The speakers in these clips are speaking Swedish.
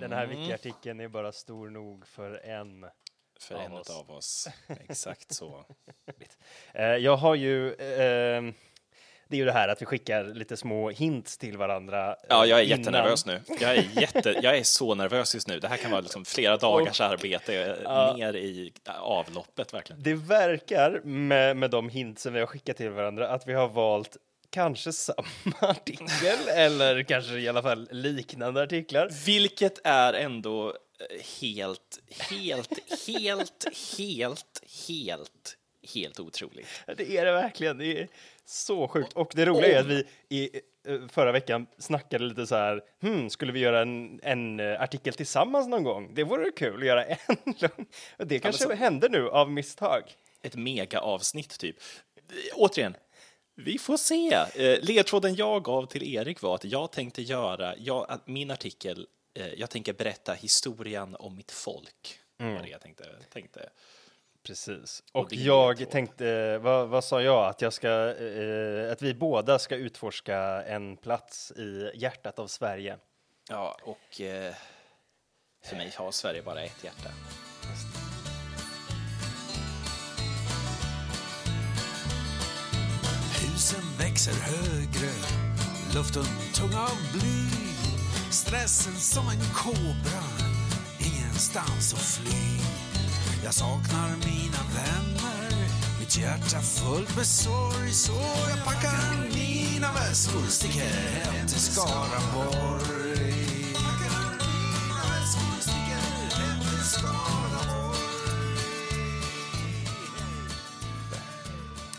Den här wiki-artikeln är bara stor nog för en. För Av en oss. av oss. Exakt så. Eh, jag har ju... Eh, det är ju det här att vi skickar lite små hints till varandra. eh, Ja, jag är innan. jättenervös nu. Jag är, jätte, jag är så nervös just nu. Det här kan vara liksom flera dagars arbete eh, Ja. ner i avloppet verkligen. Det verkar med, med de hintsen vi har skickat till varandra att vi har valt kanske samma artikel eller kanske i alla fall liknande artiklar. Vilket är ändå eh, helt, helt, helt, helt, helt, helt otroligt. Det är det verkligen. Det är så sjukt. Och det roliga är att vi i eh, förra veckan snackade lite så här. Hmm, skulle vi göra en, en eh, artikel tillsammans någon gång? Det vore kul att göra en lång. Det kanske så- hände nu av misstag. Ett mega-avsnitt typ. Eh, Återigen, vi får se. Eh, Ledtråden jag gav till Erik var att jag tänkte göra, jag, min artikel, eh, jag tänker berätta historien om mitt folk. Mm. Var det jag tänkte, tänkte. Precis. Och är jag tänkte, vad, vad sa jag? Att, jag ska, eh, att vi båda ska utforska en plats i hjärtat av Sverige. Ja, och eh, för mig har Sverige bara ett hjärta. Husen växer högre, luften tung av bly. Stressen som en kobra, ingenstans att fly. Jag saknar mina vänner, mitt hjärta fullt med sorg. Så jag packar mina väskor, sticker hem till Skaraborg.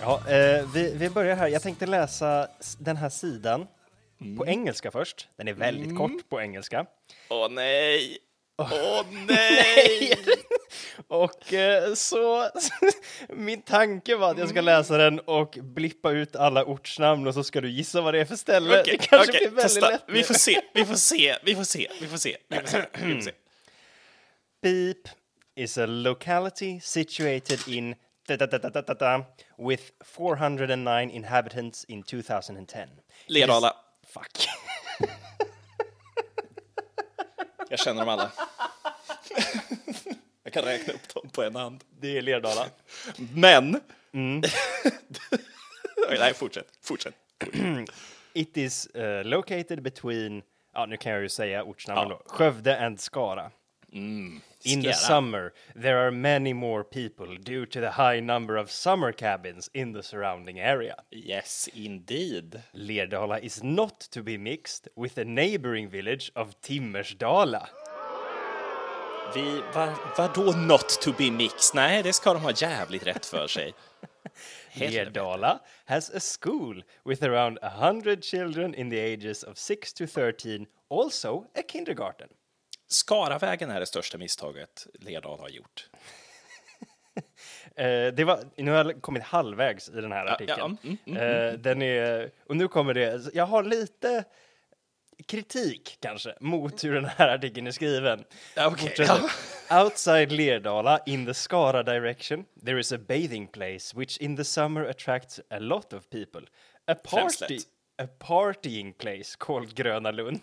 Ja, eh, vi, vi börjar här. Jag tänkte läsa s- den här sidan på engelska först. Den är väldigt kort på engelska. Åh nej! Åh nej! Och eh, så min tanke var att jag ska läsa den och blippa ut alla ortsnamn och så ska du gissa vad det är för ställe. Okej, det kanske okej, blir väldigt testa. lätt. Vi får se, vi får se, vi får se, vi får se, vi får se. Vi får se. Beep is a locality situated in da, da, da, da, da, da, da, with 409 inhabitants in 2010. Lerdala. Fuck. Jag känner dem alla. Jag kan räkna upp dem på en hand. Det är Lerdala. Men... Nej, fortsätt. Fortsätt. It is uh, located between, ja nu kan jag ju säga ortsnamnen Ja. då, Skövde and Skara. Mm. In the summer, there are many more people due to the high number of summer cabins in the surrounding area. Yes, indeed. Lerdala is not to be mixed with the neighboring village of Timmersdala. Vi, var, vadå not to be mixed? Nej, det ska de ha jävligt rätt för sig. Lerdala has a school with around 100 children in the ages of 6 to 13, also a kindergarten. Skaravägen är det största misstaget Lerdal har gjort. Eh, det var, nu har jag kommit halvvägs i den här Ja, artikeln. ja, mm, Eh, den är, och nu kommer det, jag har lite kritik kanske mot hur den här artikeln är skriven. Ja, okej. Fortsätter. Outside Lerdala, in the Skara direction, there is a bathing place which in the summer attracts a lot of people. A party, Främslätt. A partying place called Gröna Lund.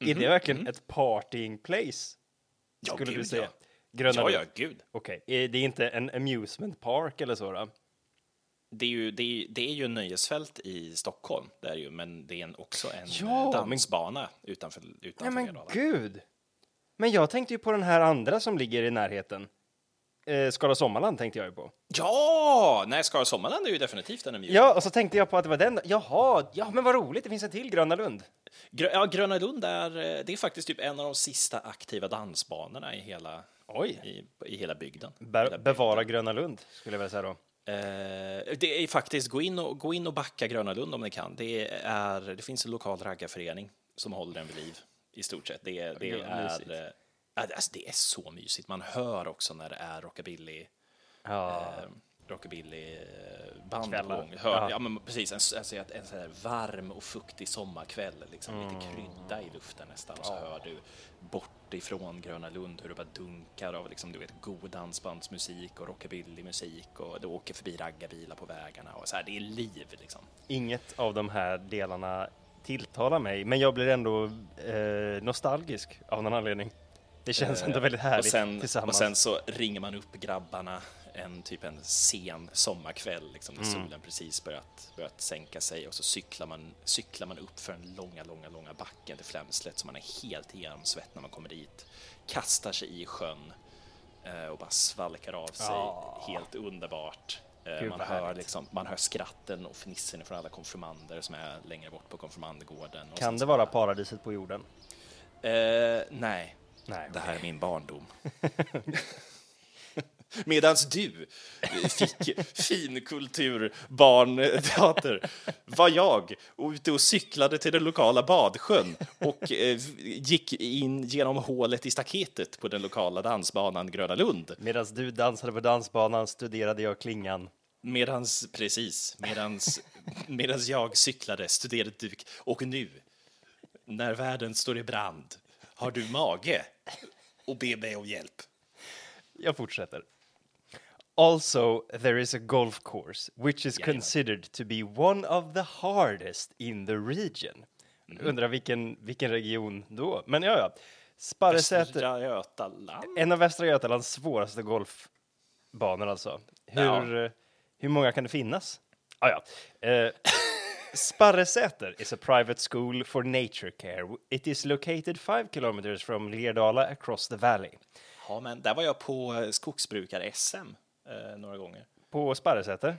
Är det verkligen ett partying place? Mhm, Ja, Skulle du gud, säga? ja. Gröna Ja, Lund. ja, gud. Okej, är det är inte en amusement park eller så då? Det är ju, det är, det är ju nöjesfält i Stockholm, det är ju, men det är en, också en Ja, eh, men- dansbana utanför, utanför Nej men gud! Men jag tänkte ju på den här andra som ligger i närheten. Eh, Skara Sommarland tänkte jag ju på. Ja! Nej, Skara Sommarland är ju definitivt en amusement. Ja, och så tänkte jag på att det var den. Jaha, ja men vad roligt, det finns en till Gröna Lund. Grö, ja, Gröna Lund är, eh, det är faktiskt typ en av de sista aktiva dansbanorna i hela, Oj! i, i hela bygden. Be Hela bevara Gröna Lund, skulle jag vilja säga då. Eh, det är faktiskt, gå in, och, gå in och backa Gröna Lund om ni kan. Det, är, det finns en lokal raggarförening som håller den vid liv, i stort sett. Det, det, är, alltså, det är så mysigt. Man hör också när det är rockabilly, Ja, eh, rockabilly eh, på gång. Hör, Ja. ja. men precis, en, alltså, en, en sån varm och fuktig sommarkväll, liksom, Mm. lite krydda i luften nästan. Och så hör du bort ifrån Gröna Lund hur det bara dunkar av liksom, du vet, god dansbandsmusik och rockabillymusik och det åker förbi raggarbilar på vägarna och så här, det är liv liksom. inget av de här delarna tilltalar mig, men jag blir ändå eh, nostalgisk av någon anledning. Det känns ändå väldigt härligt och sen, tillsammans. Och sen så ringer man upp grabbarna en typ en sen sommarkväll, liksom, när Mm. solen precis börjat, börjat sänka sig och så cyklar man, cyklar man upp för den långa, långa, långa backen till Flämslet så man är helt genomsvett när man kommer dit. Kastar sig i sjön eh, och bara svalkar av sig. Ja. Helt underbart. Eh, Gud, man, hör liksom, man hör skratten och fnissen från alla konfirmander som är längre bort på konfirmandgården. Kan det vara paradiset på jorden? Eh, nej, Nej, det här är min barndom. Medans du fick finkulturbarnteater var jag ute och cyklade till den lokala badsjön och eh, gick in genom hålet i staketet på den lokala dansbanan Gröna Lund. Medan du dansade på dansbanan studerade jag klingan. Medans, precis, medans, medans jag cyklade studerade du och nu, när världen står i brand, har du mage och be mig om hjälp. Jag fortsätter. Also, there is a golf course which is Jajamän. considered to be one of the hardest in the region. Mm. Undrar vilken, vilken region då? Men ja, ja. Sparresäter, en av Västra Götalands svåraste golfbanor alltså. Hur, Ja. eh, hur många kan det finnas? Ah, ja. eh, Sparresäter is a private school for nature care. It is located five kilometers from Lerdala across the valley. Ja, men där var jag på eh, skogsbrukar-SM eh, några gånger. På Sparresäter?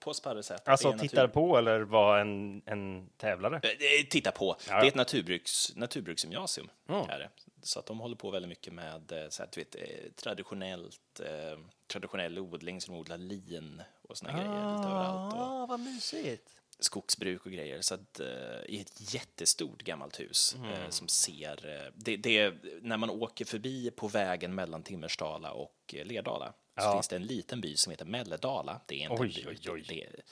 På Sparresäter. Alltså tittar natur- på eller var en, en tävlare? Eh, Titta på. Ja. Det är ett naturbruks, naturbruksgymnasium. Mm. Är det. Så att de håller på väldigt mycket med eh, så här, du vet, eh, traditionellt, eh, traditionell odling, som odlar lin och såna grejer lite överallt. Och Ah, vad mysigt. Skogsbruk och grejer. Så att, eh, I ett jättestort gammalt hus Mm. eh, som ser... Eh, det, det, när man åker förbi på vägen mellan Timmersdala och eh, Lerdala så Ja. finns det en liten by som heter Melledala. Det är inte Oj, en by, oj, oj. Det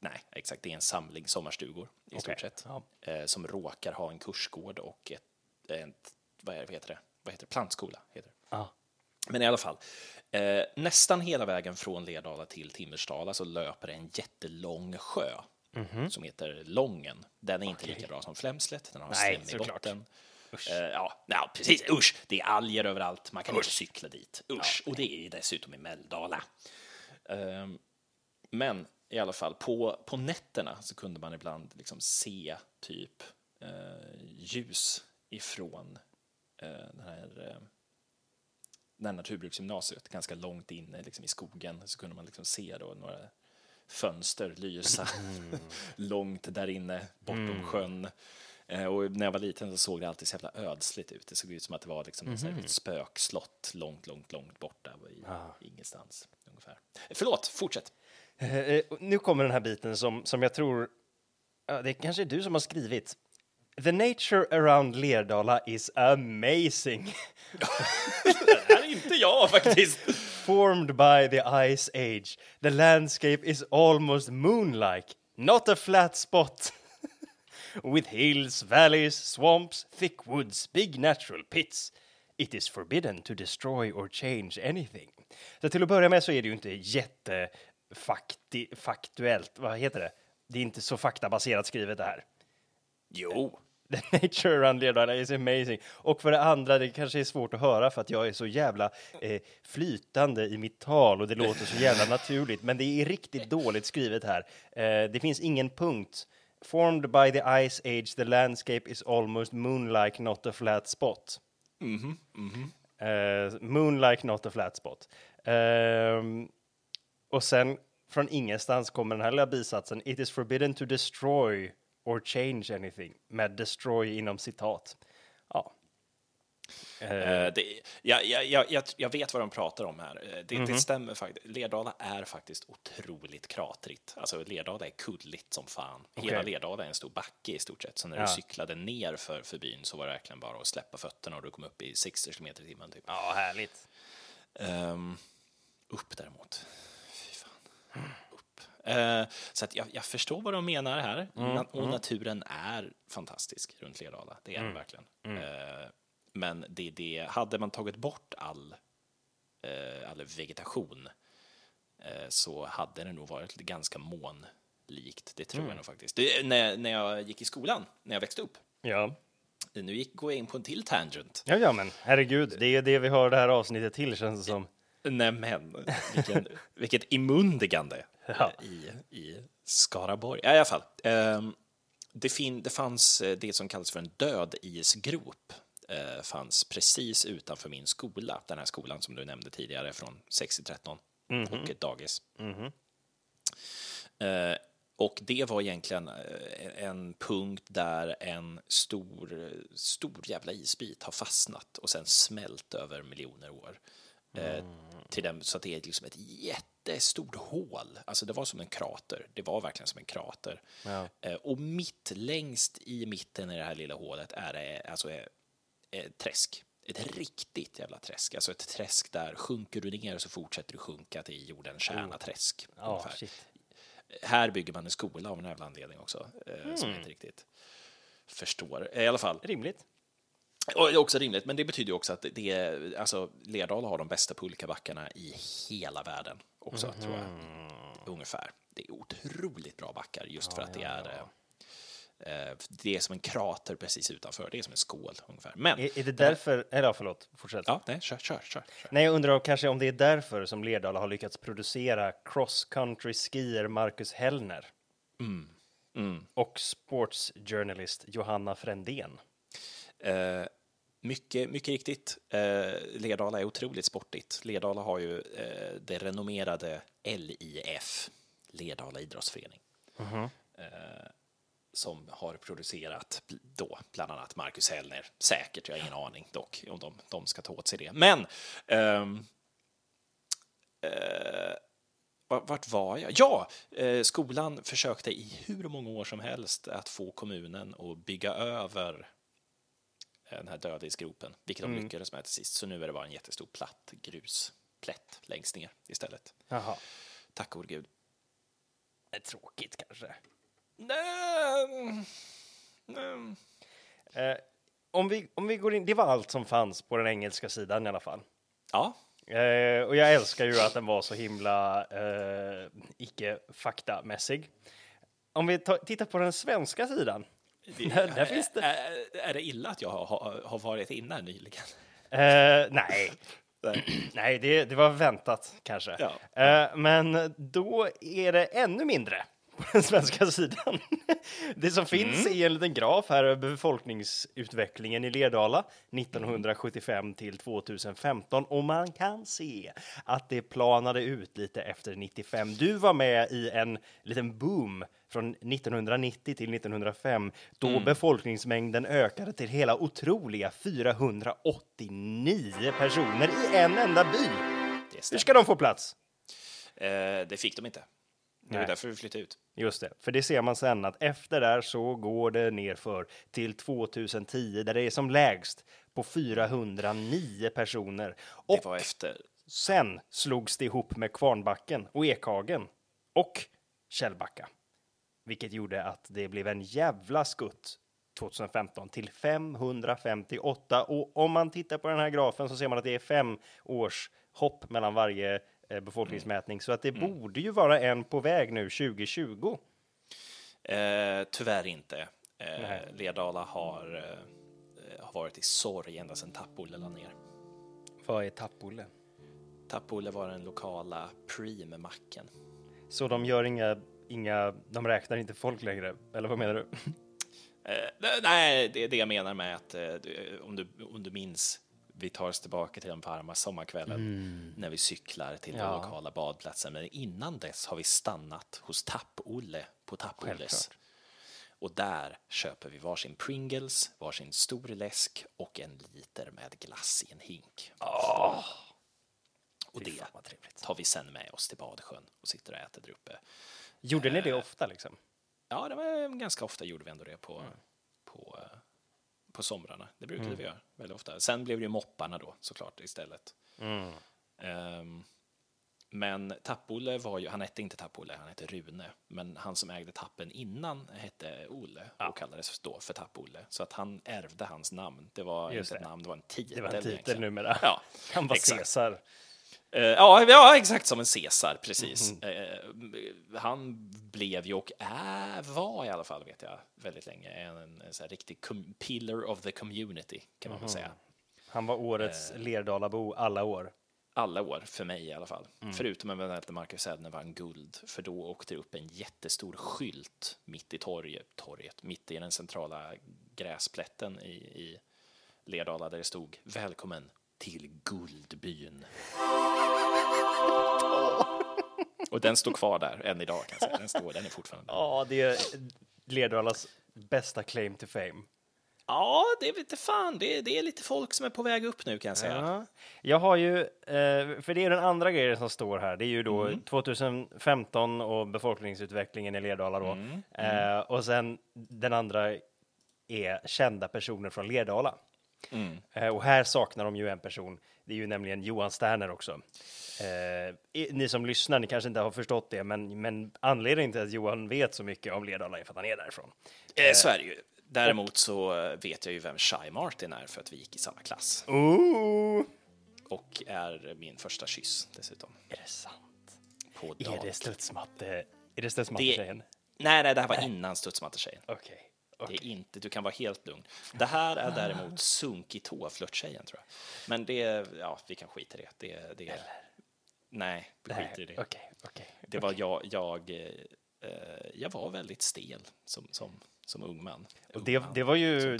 nej, exakt. Det är en samling sommarstugor i Okej, stort sett. ja. Eh, som råkar ha en kursgård och ett, ett vad, är, vad heter det? Vad heter det? Plantskola. Heter det. Ja. Men i alla fall, eh, nästan hela vägen från Lerdala till Timmersdala så löper det en jättelång sjö som heter Lången. Den är inte lika bra som Flämslet, den har Nej, slem i botten. Eh, ja, ja, precis. Usch, det är alger överallt. Man kan inte cykla dit. Usch, och det är dessutom i Mälldala. Ehm, men i alla fall, på, på nätterna så kunde man ibland liksom se typ eh, ljus ifrån eh, den här här naturbruksgymnasiet, ganska långt inne liksom i skogen, så kunde man liksom se då några fönster lysa långt där inne, bortom sjön. Eh, och när jag var liten så såg det alltid så jävla ödsligt ut. Det såg ut som att det var liksom ett mm. spökslott långt, långt, långt borta i ingenstans. Ungefär. Förlåt, fortsätt. Eh, eh, nu kommer den här biten som, som jag tror... Ja, det kanske är du som har skrivit. The nature around Lerdala is amazing. Det här är inte jag faktiskt. Formed by the ice age, the landscape is almost moon-like, not a flat spot. With hills, valleys, swamps, thick woods, big natural pits. It is forbidden to destroy or change anything. Så till att börja med så är det ju inte jättefaktuellt, vad heter det? Det är inte så faktabaserat skrivet det här. Jo. The nature around Lerdala is amazing. Och för det andra, det kanske är svårt att höra för att jag är så jävla eh, flytande i mitt tal och det låter så jävla naturligt. Men det är riktigt dåligt skrivet här. Eh, det finns ingen punkt. Formed by the ice age, the landscape is almost moonlike, not a flat spot. Eh, moonlike, not a flat spot. Ehm, och sen från ingenstans kommer den här lilla bisatsen. It is forbidden to destroy or change anything. Med destroy inom citat. Ja. Eh, det, jag, jag, jag, jag- vet vad de pratar om här. Eh, Det, Mhm. det stämmer faktiskt. Lerdala är faktiskt otroligt kratrigt. Alltså Lerdala är kulligt som fan. Hela Okej. Lerdala är en stor backe i stort sett. Så när Ja. du cyklade ner för, för byn så var det verkligen bara att släppa fötterna och du kom upp i 60 km i timmen. Typ. ja, härligt. Ehm, upp däremot. Fy fan. Eh, så att jag, jag förstår vad de menar här. Na- och naturen är fantastisk runt Lerdala. Det är den verkligen. Eh, men det, det, hade man tagit bort all, eh, all vegetation så hade det nog varit ganska månlikt. Det tror jag nog faktiskt. Det, när, när jag gick i skolan, när jag växte upp, Ja. Nu gick, går jag in på en till tangent. Ja, ja, men herregud, det är det vi har det här avsnittet till känns det som. Nej men, vilken, vilket imundigande Ja. i, i Skaraborg. Ja, I alla fall, ehm, det, fin, det fanns eh, det som kallas för en död isgrop. Eh, fanns precis utanför min skola, den här skolan som du nämnde tidigare från 6 till 13 och ett dagis. Eh, och det var egentligen eh, en punkt där en stor, stor jävla isbit har fastnat och sen smält över miljoner år. Eh, till den, så att det är liksom ett jättestort hål. Alltså det var som en krater. Det var verkligen som en krater. Ja. Eh, och mitt längst i mitten i det här lilla hålet är det alltså eh, ett träsk. Ett riktigt jävla träsk. Alltså ett träsk där sjunker du ner så fortsätter du sjunka till jordens kärna-träsk. Ja, ungefär. shit. Här bygger man en skola av en jävla anledning också, eh, som jag inte riktigt förstår. I alla fall, Rimligt. Och det är också rimligt, men det betyder också att det är, alltså Lerdala har de bästa pulkabackarna i hela världen också, tror jag. Ungefär. Det är otroligt bra backar just för att det är eh, eh, det är som en krater precis utanför. Det är som en skål ungefär. Men, Är, är det därför, eller ja, förlåt, fortsätt. ja, nej, kör, kör, kör. kör. Nej, jag undrar om, kanske om det är därför som Lerdala har lyckats producera cross country skier Marcus Hellner. Och sports journalist Johanna Frändén. Eh, mycket, mycket riktigt. Eh, Lerdala är otroligt sportigt. Lerdala har ju eh, det renommerade LIF, Lerdala idrottsförening, eh, som har producerat då bland annat Marcus Hellner. Säkert, jag har ingen aning dock om de, de ska ta åt sig det. Men ehm, eh, va- vart var jag? Ja, eh, skolan försökte i hur många år som helst att få kommunen att bygga över den här dödisgropen, vilket de lyckades med till sist. Så nu är det bara en jättestor platt grusplätt längst ner istället. Jaha. Tack gode gud. Det är tråkigt kanske. Nej, nej. Eh, om, vi, om vi går in, det var allt som fanns på den engelska sidan i alla fall. Ja, Eh, och jag älskar ju att den var så himla eh, icke faktamässig. Om vi tar, tittar på den svenska sidan. Där, där finns det. Är, är det illa att jag har, har, varit inne nyligen? Eh, nej, Nej. det, det var väntat kanske. Ja. Eh, men då är det ännu mindre på den svenska sidan. Det som finns är en liten graf här över befolkningsutvecklingen i Lerdala 1975 till 2015 och man kan se att det planade ut lite efter 95. Du var med i en liten boom från 1990 till 1905 då befolkningsmängden ökade till hela otroliga 489 personer i en enda by. Hur ska de få plats? Eh, det fick de inte. Det var Nej. därför vi flyttade ut. Just det, för det ser man sen att efter där så går det nerför till 2010 där det är som lägst på 409 personer. Och Det var efter. sen slogs det ihop med Kvarnbacken och Ekhagen och Källbacka. Vilket gjorde att det blev en jävla skutt 2015 till 558. Och om man tittar på den här grafen så ser man att det är fem års hopp mellan varje befolkningsmätning. Så att det borde ju vara en på väg nu 2020. Eh, tyvärr inte. Eh. Lerdala har, eh, har varit i sorg ända sedan Tappolle la ner. Vad är Tappolle? Tappolle var den lokala Preem-macken. Så de gör inga, inga, de räknar inte folk längre? Eller vad menar du? Eh, nej, det är det jag menar med att eh, om, du, om du minns, vi tar oss tillbaka till den varma sommarkvällen när vi cyklar till den Ja. lokala badplatsen. Men innan dess har vi stannat hos Tapp-Olle på Tapp-Olles. Och där köper vi varsin Pringles, varsin stor läsk och en liter med glass i en hink. och Fy det tar vi sen med oss till Badsjön och sitter och äter där uppe. Gjorde ni det ofta liksom? Ja, det var ganska ofta gjorde vi ändå det på, på, eh, på somrarna. Det brukade vi göra väldigt ofta. Sen blev det ju mopparna då såklart istället. Ehm, men Tappolle var ju, han hette inte Tappolle, han hette Rune. Men han som ägde tappen innan hette Olle och kallades då för Tappolle. Så att han ärvde hans namn. Det var Just inte ett det. namn, det var en titel. Det var en titel egentligen. numera. Ja, Han var exakt. Caesar. Eh, ja, ja, exakt som en Caesar, precis. Eh, han blev ju och är, var i alla fall, vet jag, väldigt länge en, en, en riktig pillar of the community, kan man väl säga. Han var årets Lerdalabo alla år. Alla år, för mig i alla fall. Mm. Förutom när Marcus Edner vann guld, för då åkte det upp en jättestor skylt mitt i torget, torget mitt i den centrala gräsplätten i, i Lerdala där det stod Välkommen till Guldbyn. Och den står kvar där än idag kan jag säga. Den står, den är fortfarande. Ja, det är Lerdalas bästa claim to fame. Ja, det vet inte fan. Det är, det är lite folk som är på väg upp nu kan jag säga. Ja. Jag har ju, eh, för det är den andra grejen som står här, det är ju då 2015 och befolkningsutvecklingen i Lerdala då. Eh, och sen den andra är kända personer från Lerdala. Eh, och här saknar de ju en person, det är ju nämligen Johan Sterner också. Eh, ni som lyssnar, ni kanske inte har förstått det, men, men anledningen till att Johan vet så mycket om Lerdala är för att han är därifrån. Eh, så är det ju. Däremot så eh, vet jag ju vem Shy Martin är för att vi gick i samma klass. Ooh! Och är min första kyss dessutom. Är det sant? På Är det studsmatte? Är det studsmattetjejen? Nej, nej, det här var innan studsmattetjejen. Okej. Det är inte, du kan vara helt lugn. Det här är däremot sunkig tå-flörttjejen tror jag. Men det, ja, vi kan skita i det. det, det nej, vi skiter i det. Okej, okej. Det var jag, jag, eh, jag var väldigt stel som, som, som ung man. Ung Det, det, var ju,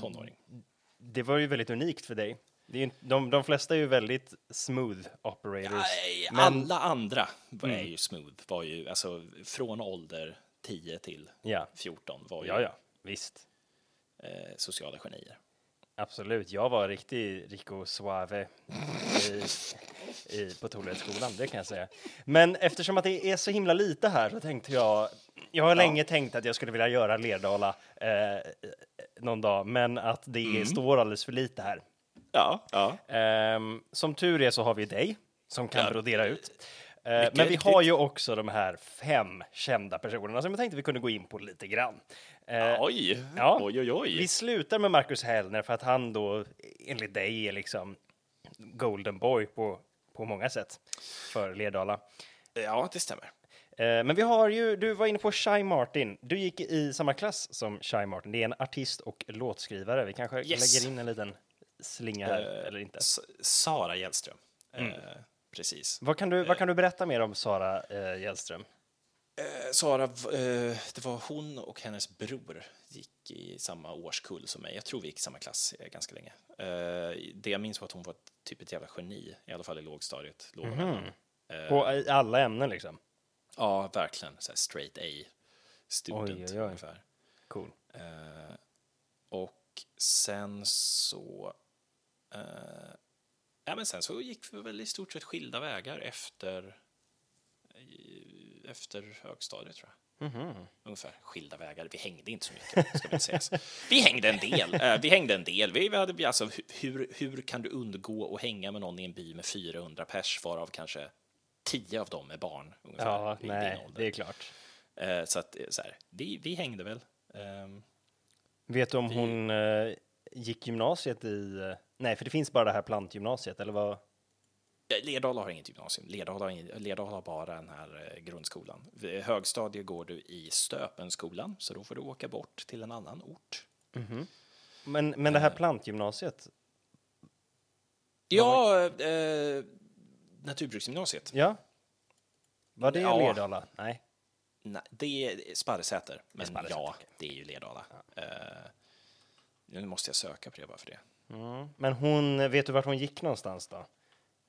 det var ju väldigt unikt för dig. Det är, de, de flesta är ju väldigt smooth operators. Nej, men, Alla andra var är ju smooth, var ju alltså från ålder 10 till Ja. 14 var ju ja, ja, visst. Eh, sociala genier. Absolut. Jag var riktig Rico Suave i, i, på Toledoskolan, det kan jag säga. Men eftersom att det är så himla lite här så tänkte jag, jag har länge tänkt att jag skulle vilja göra Lerdala eh, någon dag, men att det Mm. står alldeles för lite här. Ja, ja. Ehm, som tur är så har vi dig som kan Ja. brodera ut. Eh, men vi har ju också de här fem kända personerna som jag tänkte vi kunde gå in på lite grann. Eh, Oj, ja. oj, oj, oj. Vi slutar med Marcus Hellner för att han då enligt dig är liksom golden boy på, på många sätt för Lerdala. Ja, det stämmer. Eh, men vi har ju, du var inne på Shy Martin. Du gick i samma klass som Shy Martin. Det är en artist och låtskrivare. Vi kanske Yes. lägger in en liten slinga här, eller inte. S- Sara Hjellström. Mm. Eh, precis. Vad kan, du, vad kan du berätta mer om Sara eh, Hjellström? Eh, Sara, eh, det var hon och hennes bror gick i samma årskull som mig. Jag tror vi gick i samma klass eh, ganska länge. Eh, det jag minns var att hon var typ ett jävla geni, i alla fall i lågstadiet. Låg mellan. Eh, På i alla ämnen liksom? Ja, verkligen. Så straight A student Oj, oj, oj. ungefär. Cool. Eh, och sen så... Eh, ja, men sen så gick vi väl i stort sett skilda vägar efter, efter högstadiet, tror jag. Mhm. Ungefär skilda vägar. Vi hängde inte så mycket, ska väl sägas. Vi hängde en del. Eh, vi hängde en del. Vi, vi hade, alltså, hu- hur, hur kan du undgå att hänga med någon i en by med 400 pers, varav kanske 10 av dem är barn? Ungefär, Ja, nej, det är klart. Eh, så att, eh, så här, vi, vi hängde väl. Ehm, Vet du om hon eh, gick gymnasiet i... Eh, nej, för det finns bara det här plantgymnasiet, eller vad? Ja, Lerdala har inget gymnasium. Lerdala har, ingen- Lerdala har bara den här eh, grundskolan. Vid Högstadie går du i Stöpenskolan, så då får du åka bort till en annan ort. Men, men det här plantgymnasiet, Ja, eh, Naturbruksgymnasiet. ja? Var det Ja. Lerdala? Nej. Nej, det är Sparresäter, men Sparresäter, ja, det är ju Lerdala. Eh, nu måste jag söka på det bara för det. Mm. Men hon, vet du vart hon gick någonstans då?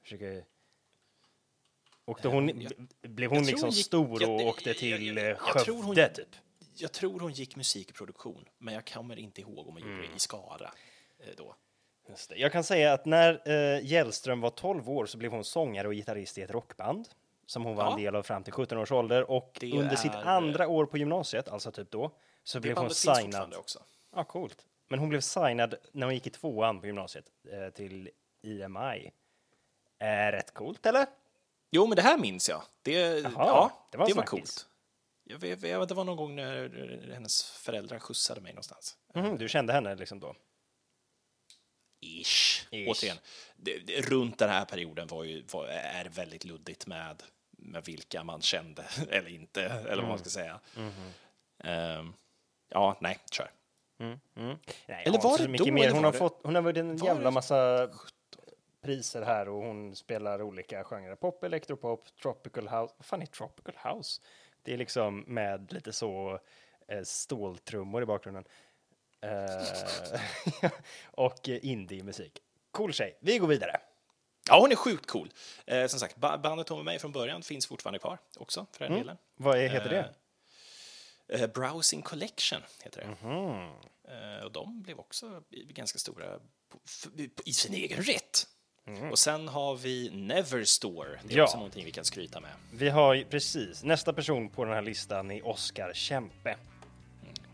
Försöker... Åkte hon, Eh, jag- blev hon liksom hon gick- stor och jag- åkte till jag- jag tror hon- Skövde, typ? Jag tror hon gick musikproduktion, men jag kommer inte ihåg om hon gjorde Mm. det i Skara eh, då. Jag kan säga att när eh, Hjellström var 12 år så blev hon sångare och gitarrist i ett rockband som hon var Ja. en del av fram till 17 års ålder och Det under sitt är- andra år på gymnasiet, alltså typ då, så Det blev hon signad. också. Ja, coolt. Men hon blev signad när hon gick i tvåan på gymnasiet eh, till EMI. Är rätt coolt, eller? Jo, men det här minns jag. Det, ja, det var det var coolt. Jag vet, jag, det var någon gång när hennes föräldrar skjutsade mig någonstans. Mhm, du kände henne liksom då? Ish. Ish. Återigen, det, det, runt den här perioden var ju, var, är det väldigt luddigt med, med vilka man kände eller inte, eller vad man ska säga. Ehm, ja, nej, kör. Nej, Eller jag har var det då, mer. eller Hon har, fått, hon har vunnit en jävla massa priser här och hon spelar olika genrer. Pop, elektropop, tropical house. Vad fan är tropical house? Det är liksom med lite så eh, ståltrummor i bakgrunden. Eh, och indie-musik. Cool tjej. Vi går vidare. Ja, hon är sjukt cool. Eh, som sagt, ba- bandet hon var med i från början finns fortfarande kvar också, för den delen. Vad är, heter det? Eh, Browsing Collection heter det. Mhm. Eh, och de blev också ganska stora på, på, i sin egen rätt. Mm. Och sen har vi Neverstore. Det är Ja. också någonting vi kan skryta med. Vi har precis nästa person på den här listan är Oskar Kempe.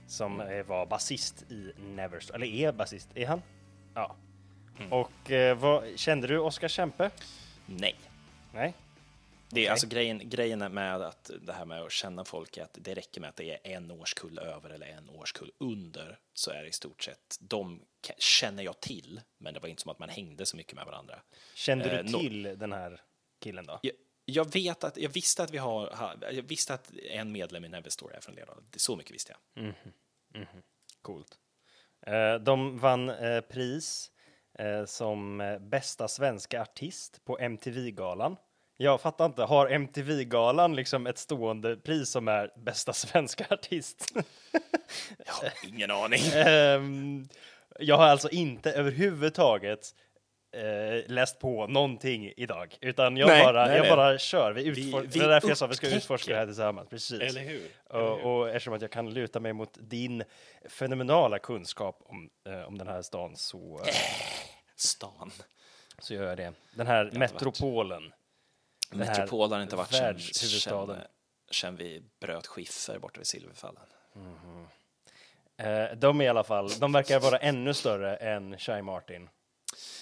Som eh, var basist i Neverstore. Eller är basist. Är han? Ja. Och eh, vad, kände du Oskar Kempe? Nej. Nej? Det är alltså grejen, grejen med att det här med att känna folk är att det räcker med att det är en årskull över eller en årskull under så är det i stort sett de känner jag till, men det var inte som att man hängde så mycket med varandra. Kände Eh, du no- till den här killen då? Jag, jag vet att jag visste att vi har, ha- jag visste att en medlem i Neverstore är från. Det- Så mycket visste jag. Coolt. Eh, de vann eh, pris eh, som eh, bästa svenska artist på MTV-galan. Jag fattar inte, har MTV-galan liksom ett stående pris som är bästa svenska artist? Jag har ingen aning. Ehm, jag har alltså inte överhuvudtaget eh, läst på någonting idag, utan jag Nej, bara, nej, jag nej. bara kör. Vi utfor- Vi- vi det är därför jag sa att vi ska utforska det här tillsammans. Precis. Eller hur? Och, och eftersom att jag kan luta mig mot din fenomenala kunskap om, eh, om den här stan så, eh, Stan. så gör jag det. Den här varit. metropolen. Här Metropol har inte varit sen, världshuvudstaden. sen, sen vi bröt skiffer borta vid Silverfallen. Eh, de är i alla fall, de verkar vara ännu större än Shy Martin.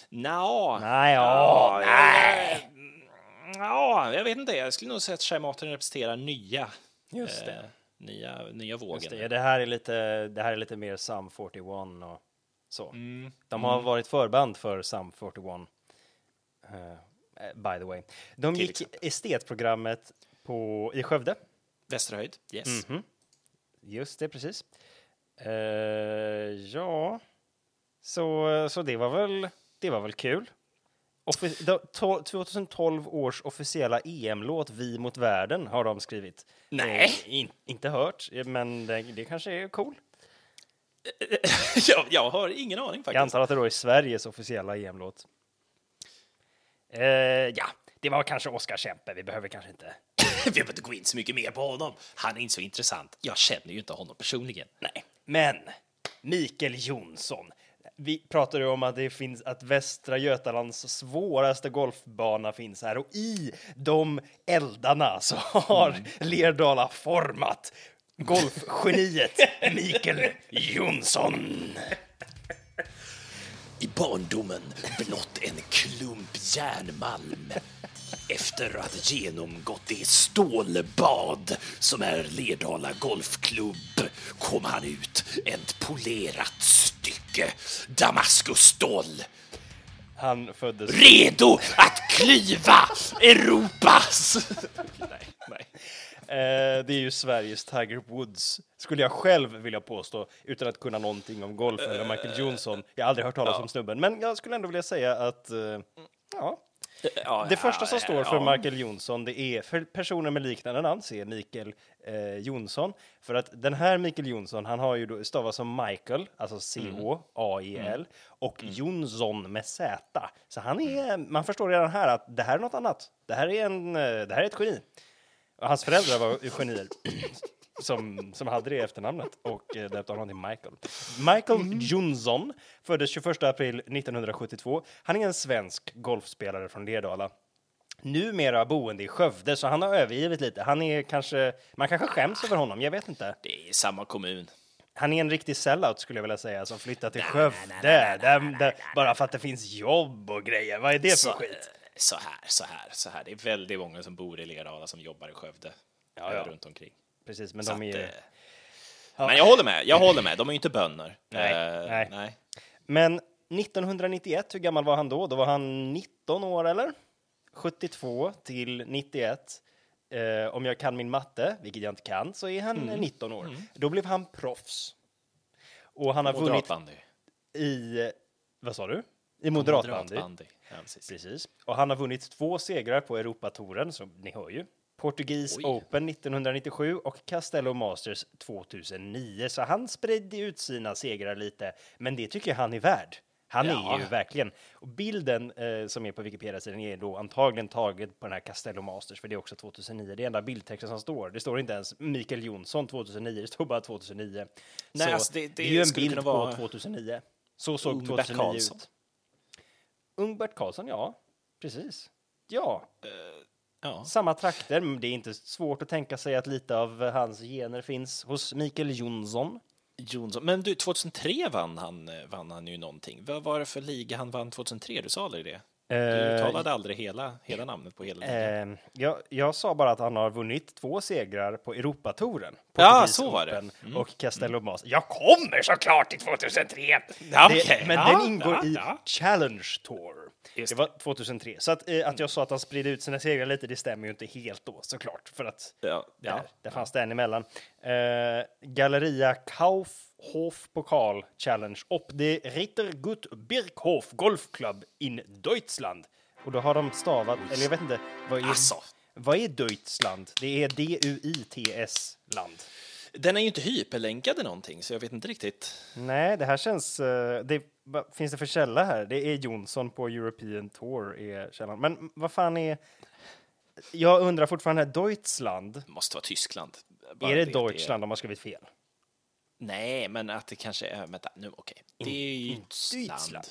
Nå, Nej, ja, nej. Ja, jag vet inte. Jag skulle nog säga att Shaimaten representerar nya, Just det. eh, nya, nya vågen. Just det, det, här är lite, det här är lite mer Sum 41 och så. Mm. De har varit förband för Sum 41. eh, by the way. De gick exempel. estetprogrammet på, i Skövde. Västerhöjd, yes. Mhm. Just det, precis. Eh, ja, så, så det var väl, det var väl kul. Offi- då- to- 2012 års officiella EM-låt Vi mot världen har de skrivit. Nej. Eh, in, inte hört, eh, men det, det kanske är cool. jag, jag har ingen aning Jag faktiskt. antar att det då är Sveriges officiella EM-låt. Eh, ja, det var kanske Oskar Kempe. Vi behöver kanske inte. Vi behöver inte gå in så mycket mer på honom. Han är inte så intressant. Jag känner ju inte honom personligen. Nej, men Mikael Jonsson. Vi pratade ju om att det finns att Västra Götalands svåraste golfbana finns här och i de eldarna så har Lerdala format golfgeniet Mikael Jonsson. I barndomen blott en klump järnmalm. Efter att genomgått det stålbad som är Lerdala Golfklubb kom han ut ett polerat stycke Damaskusstål. Han föddes Redo att klyva Europas... nej, nej. Eh, det är ju Sveriges Tiger Woods, skulle jag själv vilja påstå, utan att kunna någonting om golf eller Michael Johnson. Jag har aldrig hört talas om snubben, men jag skulle ändå vilja säga att eh, ja, Ja, det första som står för ja. Michael Jonsson, det är för personer med liknande namn, se Mikael eh, Jonsson. För att den här Mikael Jonsson, han har ju då stavas som Michael, alltså C-H-A-I-L, och Jonsson med Z. Så han är, man förstår redan här att det här är något annat. Det här är, en, eh, det här är ett geni. Hans föräldrar var ju genier som, som hade det efternamnet och eh, döpte honom till Michael. Michael Jonsson föddes 21 april 1972. Han är en svensk golfspelare från Lerdala. Numera boende i Skövde, så han har övergivit lite. Han är kanske, man kanske skäms över honom, jag vet inte. Det är samma kommun. Han är en riktig sellout skulle jag vilja säga, som flyttar till Skövde, där, där, bara för att det finns jobb och grejer. Vad är det för Så, skit? Så här, så här, så här. Det är väldigt många som bor i Lerdala som jobbar i Skövde. Ja, ja. Runt omkring. Precis, men Så de är att, ju... eh, Men jag håller med, jag håller med. De är ju inte bönder. Nej, Eh, nej. nej. Men 1991, hur gammal var han då? Då var han 19 år, eller? 72 till 91. Eh, om jag kan min matte, vilket jag inte kan, så är han Mm. eh, 19 år. Då blev han proffs. Och han har vunnit Moderatbandy. i, eh, vad sa du? I moderatbandy. Moderatbandy. Ja, precis. Precis. Och han har vunnit två segrar på Europatouren, som ni hör ju. Portugis Oj. Open 1997 och Castello Masters 2009. Så han spridde ut sina segrar lite, men det tycker jag han är värd. Han Ja. är ju verkligen. Och bilden eh, som är på Wikipedia-sidan är då antagligen taget på den här Castello Masters, för det är också 2009. Det är enda bildtexten som står. Det står inte ens Mikael Jonsson 2009, det står bara 2009. Nej, Så alltså det- det är ju en bild kunna på vara 2009. Så såg Ung Bert 2009 Karlsson. ut. Ung Bert Karlsson, ja. Precis. Ja, Ja. samma trakter. Men det är inte svårt att tänka sig att lite av hans gener finns hos Mikael Jonsson. Jonsson. Men du, 2003 vann han, eh, vann han ju någonting. Vad var det för liga han vann 2003? Du sa aldrig det? Du Eh, uttalade aldrig hela, hela namnet på hela ligan. Jag, jag sa bara att han har vunnit två segrar på Europatouren. Ja, så var det. Open Och Castello Masters. Jag kommer såklart till 2003! Ja, det, okej. men Ja, den ingår ja, i. Challenge Tour. Just Det var 2003. Så att, eh, att jag sa att han spridde ut sina segrar lite, det stämmer ju inte helt då såklart. För att Ja, där, ja. där fanns det en emellan. Eh, Galleria Kaufhof Pokal Challenge och det Rittergut Birkhof Golfklubb in Deutschland. Och då har de stavat, eller jag vet inte, vad är, Alltså. Vad är Deutschland? Det är D-U-I-T-S land. Den är ju inte hyperlänkad eller någonting, så jag vet inte riktigt. Nej, det här känns... eh, det, vad finns det för källa här? Det är Jonsson på European Tour är källan. Men vad fan är... Jag undrar fortfarande, Deutschland, Det måste vara Tyskland. Bara är det Deutschland de har skrivit fel? Nej, men att det kanske är... Vänta, nu, okej. Deutschland. Deutschland.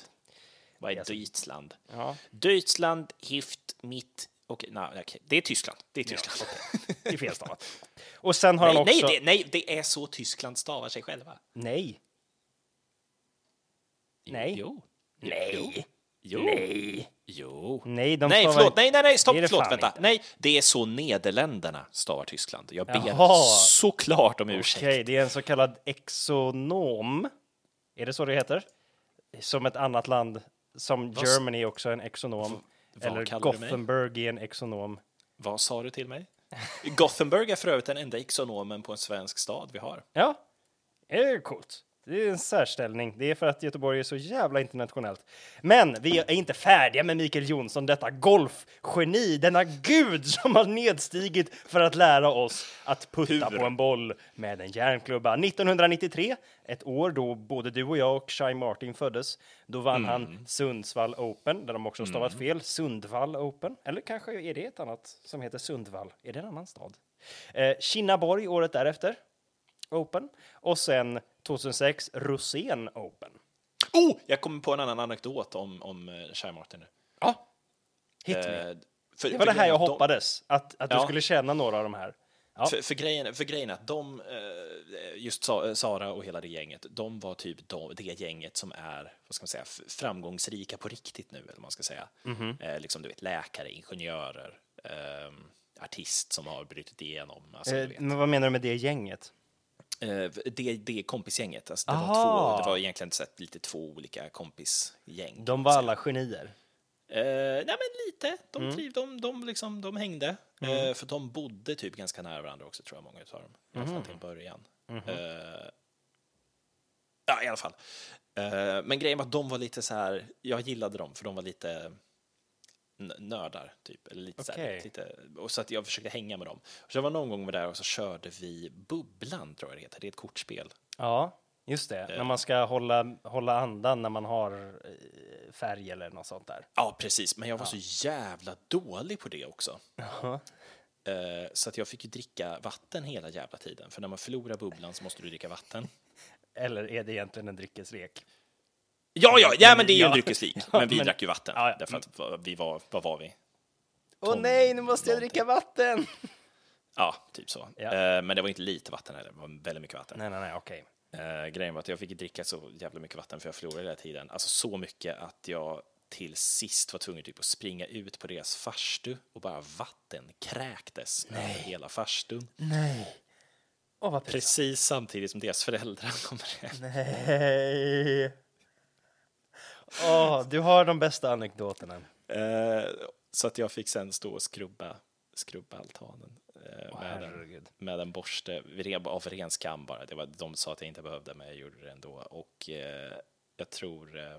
Vad är Deutschland? Ja, Deutschland, Hift, mitt... Okej, nej, okej. Det är Tyskland. Det är Tyskland. det är felstavat. Och sen har han nej, också... nej, det, nej, det är så Tyskland stavar sig själva. Nej. Nej. Jo. Nej. Jo. Nej. Jo. Nej, de nej, stavar- förlåt. Nej, nej, nej, stopp, Det är det förlåt, vänta. inte. Nej, det är så Nederländerna stavar Tyskland. Jag ber Jaha. såklart om ursäkt. Okej, det är en så kallad exonom. Är det så det heter? Som ett annat land, som Vad- Germany är också en exonom. Vad Eller? Gothenburg är en exonom. Vad sa du till mig? Gothenburg är för övrigt den enda exonomen på en svensk stad vi har. Ja, det är coolt. Det är en särställning. Det är för att Göteborg är så jävla internationellt. Men vi är inte färdiga med Mikael Jonsson, detta golfgeni, denna gud som har nedstigit för att lära oss att putta Hur? på en boll med en järnklubba. 1993, ett år då både du och jag och Shai Martin föddes, då vann han Sundsvall Open, där de också stavat fel, Sundvall Open. Eller kanske är det ett annat som heter Sundvall? Är det en annan stad? Eh, Kinnaborg året därefter. Open. Och sen 2006 Rosén Open. Oh! Jag kommer på en annan anekdot om, om Shai Martin nu. Ja, hit me. Eh, för, Det var det här jag de- hoppades, att, att du Ja. skulle känna några av de här. Ja. För, för, grejen, för grejen är att de, eh, just Sa- Sara och hela det gänget, de var typ de, det gänget som är vad ska man säga, framgångsrika på riktigt nu, eller vad man ska säga. Mhm. Eh, liksom, du vet, läkare, ingenjörer, ehm, artist som har brutit igenom. Alltså, Eh, du men vad menar du med det gänget? Eh, det, det är kompisgänget. Alltså, det, var två, det var egentligen så lite två olika kompisgäng. De var alla genier. Eh, nej, men lite. De, Mm. triv, de, de, liksom, de hängde. Eh, för de bodde typ ganska nära varandra också, tror jag, många av dem. I alla fall Mm. till början. Eh, ja, i alla fall. Men grejen var att de var lite så här, jag gillade dem för de var lite nördar, typ. Eller lite så här, lite, och så att jag försökte hänga med dem. Så jag var någon gång med där och så körde vi Bubblan, tror jag det heter. Det är ett kortspel. Ja, just det. När man ska hålla, hålla andan när man har eh, färg eller något sånt där. Ja, precis. Men jag var så jävla dålig på det också. Eh, så att jag fick ju dricka vatten hela jävla tiden. För när man förlorar bubblan så måste du dricka vatten. Eller är det egentligen en dryckesrek? Ja, ja, ja men det är ju Ja. en dryckeslik. Men vi men- drack ju vatten. Ja, ja. Därför att vi var, vad var vi? Åh Tom nej, nu måste jag dricka vatten! Ja, typ så. Ja. Eh, men det var inte lite vatten heller, det var väldigt mycket vatten. Nej, nej, nej, okej. Eh, grejen var att jag fick dricka så jävla mycket vatten för jag förlorade hela tiden. Alltså så mycket att jag till sist var tvungen typ att springa ut på deras farstu och bara vatten kräktes över hela farstun. Nej. Pinsamt. Precis samtidigt som deras föräldrar kommer hem. Nej. Åh, du har de bästa anekdoterna. Eh, så att jag fick sen stå och skrubba, skrubba altanen eh, med, en, med en borste av ren skam bara. Det var, de sa att jag inte behövde, men jag gjorde det ändå. Och eh, jag tror, eh,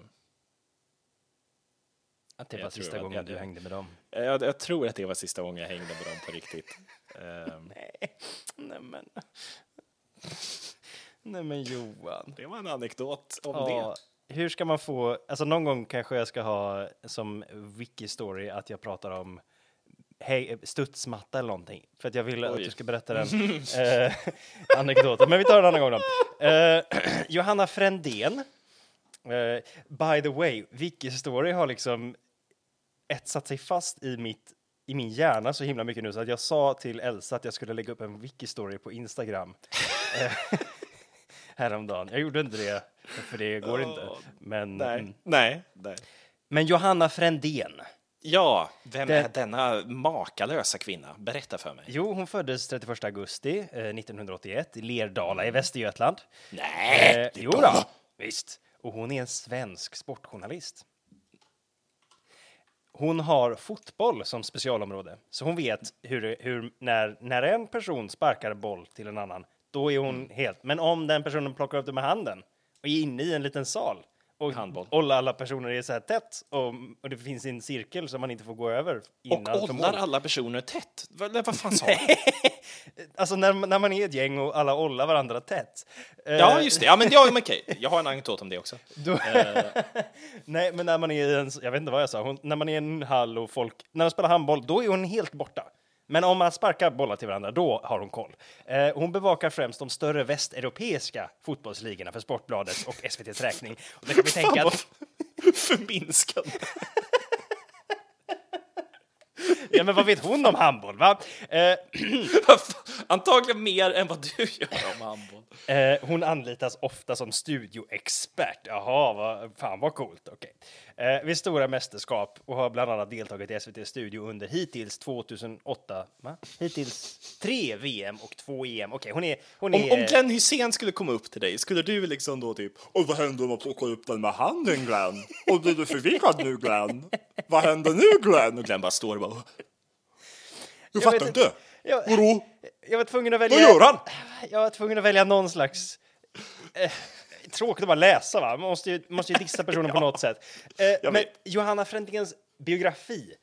Att det var sista gången jag- du hängde med dem. jag, jag tror att det var sista gången jag hängde med dem på riktigt. Eh, Nej men... Nej men Johan. det var en anekdot om Ja, hur ska man få, alltså någon gång kanske jag ska ha som wiki-story att jag pratar om hej, studsmatta eller någonting. För att jag vill att Oj. du ska berätta den eh, anekdoten. Men vi tar den en annan gång då. Eh, Johanna Frändén. Eh, by the way, wiki-story har liksom etsat sig fast i mitt i min hjärna så himla mycket nu så att jag sa till Elsa att jag skulle lägga upp en wiki-story på Instagram. Eh, Häromdagen. Jag gjorde inte det, för det går inte. Åh, Men, det. mm. Nej, nej, nej. men Johanna Frändén. Ja, vem Det- är denna makalösa kvinna? Berätta för mig. Jo, hon föddes 31 augusti eh, 1981 i Lerdala i Västergötland. Nej, Eh, jo då, visst. Och hon är en svensk sportjournalist. Hon har fotboll som specialområde, så hon vet hur, hur när, när en person sparkar boll till en annan, då är hon helt... Men om den personen plockar upp det med handen och är inne i en liten sal och, Handboll. och alla personer är så här tätt och, och det finns en cirkel som man inte får gå över innan Och ollar alla personer tätt? Vad, vad fan sa du? Alltså när, när man är ett gäng och alla ollar varandra tätt. Eh, Ja, just det. Ja, men, ja, men okej. Jag har en anekdot om det också. Då, nej, men när man är i en, jag vet inte vad jag sa, hon, när man är i en hall och folk, när de spelar handboll, då är hon helt borta. Men om man sparkar bollar till varandra, då har hon koll. Eh, hon bevakar främst de större västeuropeiska fotbollsligorna för Sportbladets och SVTs räkning. Och det kan vi tänka att, vad förminskande. ja men vad vet hon om handboll, va? Eh, Antagligen mer än vad du gör om handboll. Eh, hon anlitas ofta som studioexpert. Jaha, vad, fan vad coolt. Okej. Eh, vid stora mästerskap och har bland annat deltagit i SVT Studio under hittills 2008, va? Hittills tre VM och två EM. Okej, hon är... Hon Om, är om Glenn Hysén skulle komma upp till dig, skulle du liksom då typ Och vad händer om man plockar upp den med handen Glenn? Och blir du förvirrad nu Glenn? Vad händer nu Glenn? och Glenn bara står och bara Jag Jag fattar inte. inte. jag, Vadå? jag var tvungen att välja... Vad gör han? Jag var tvungen att välja någon slags... Eh, tråkigt att bara läsa, va? Man måste ju, måste ju dissa personen på något sätt. Eh, men. Johanna Frändéns biografi,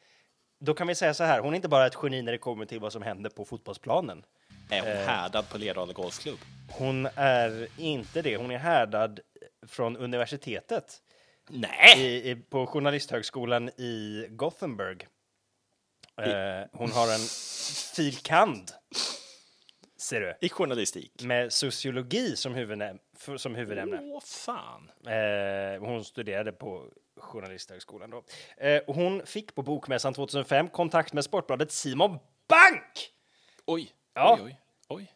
då kan vi säga så här, hon är inte bara ett geni när det kommer till vad som händer på fotbollsplanen. är hon härdad på Lerdala Golfklubb. Hon är inte det. Hon är härdad från universitetet Nej! i, i, på Journalisthögskolan i Gothenburg. Eh, hon har en fil. kand. Ser du? I journalistik. Med sociologi som, huvudnäm- för- som huvudämne. Åh, fan. Eh, hon studerade på Journalisthögskolan då. Eh, hon fick på Bokmässan 2005 kontakt med Sportbladet Simon Bank! Oj. Ja. Oj, oj. oj.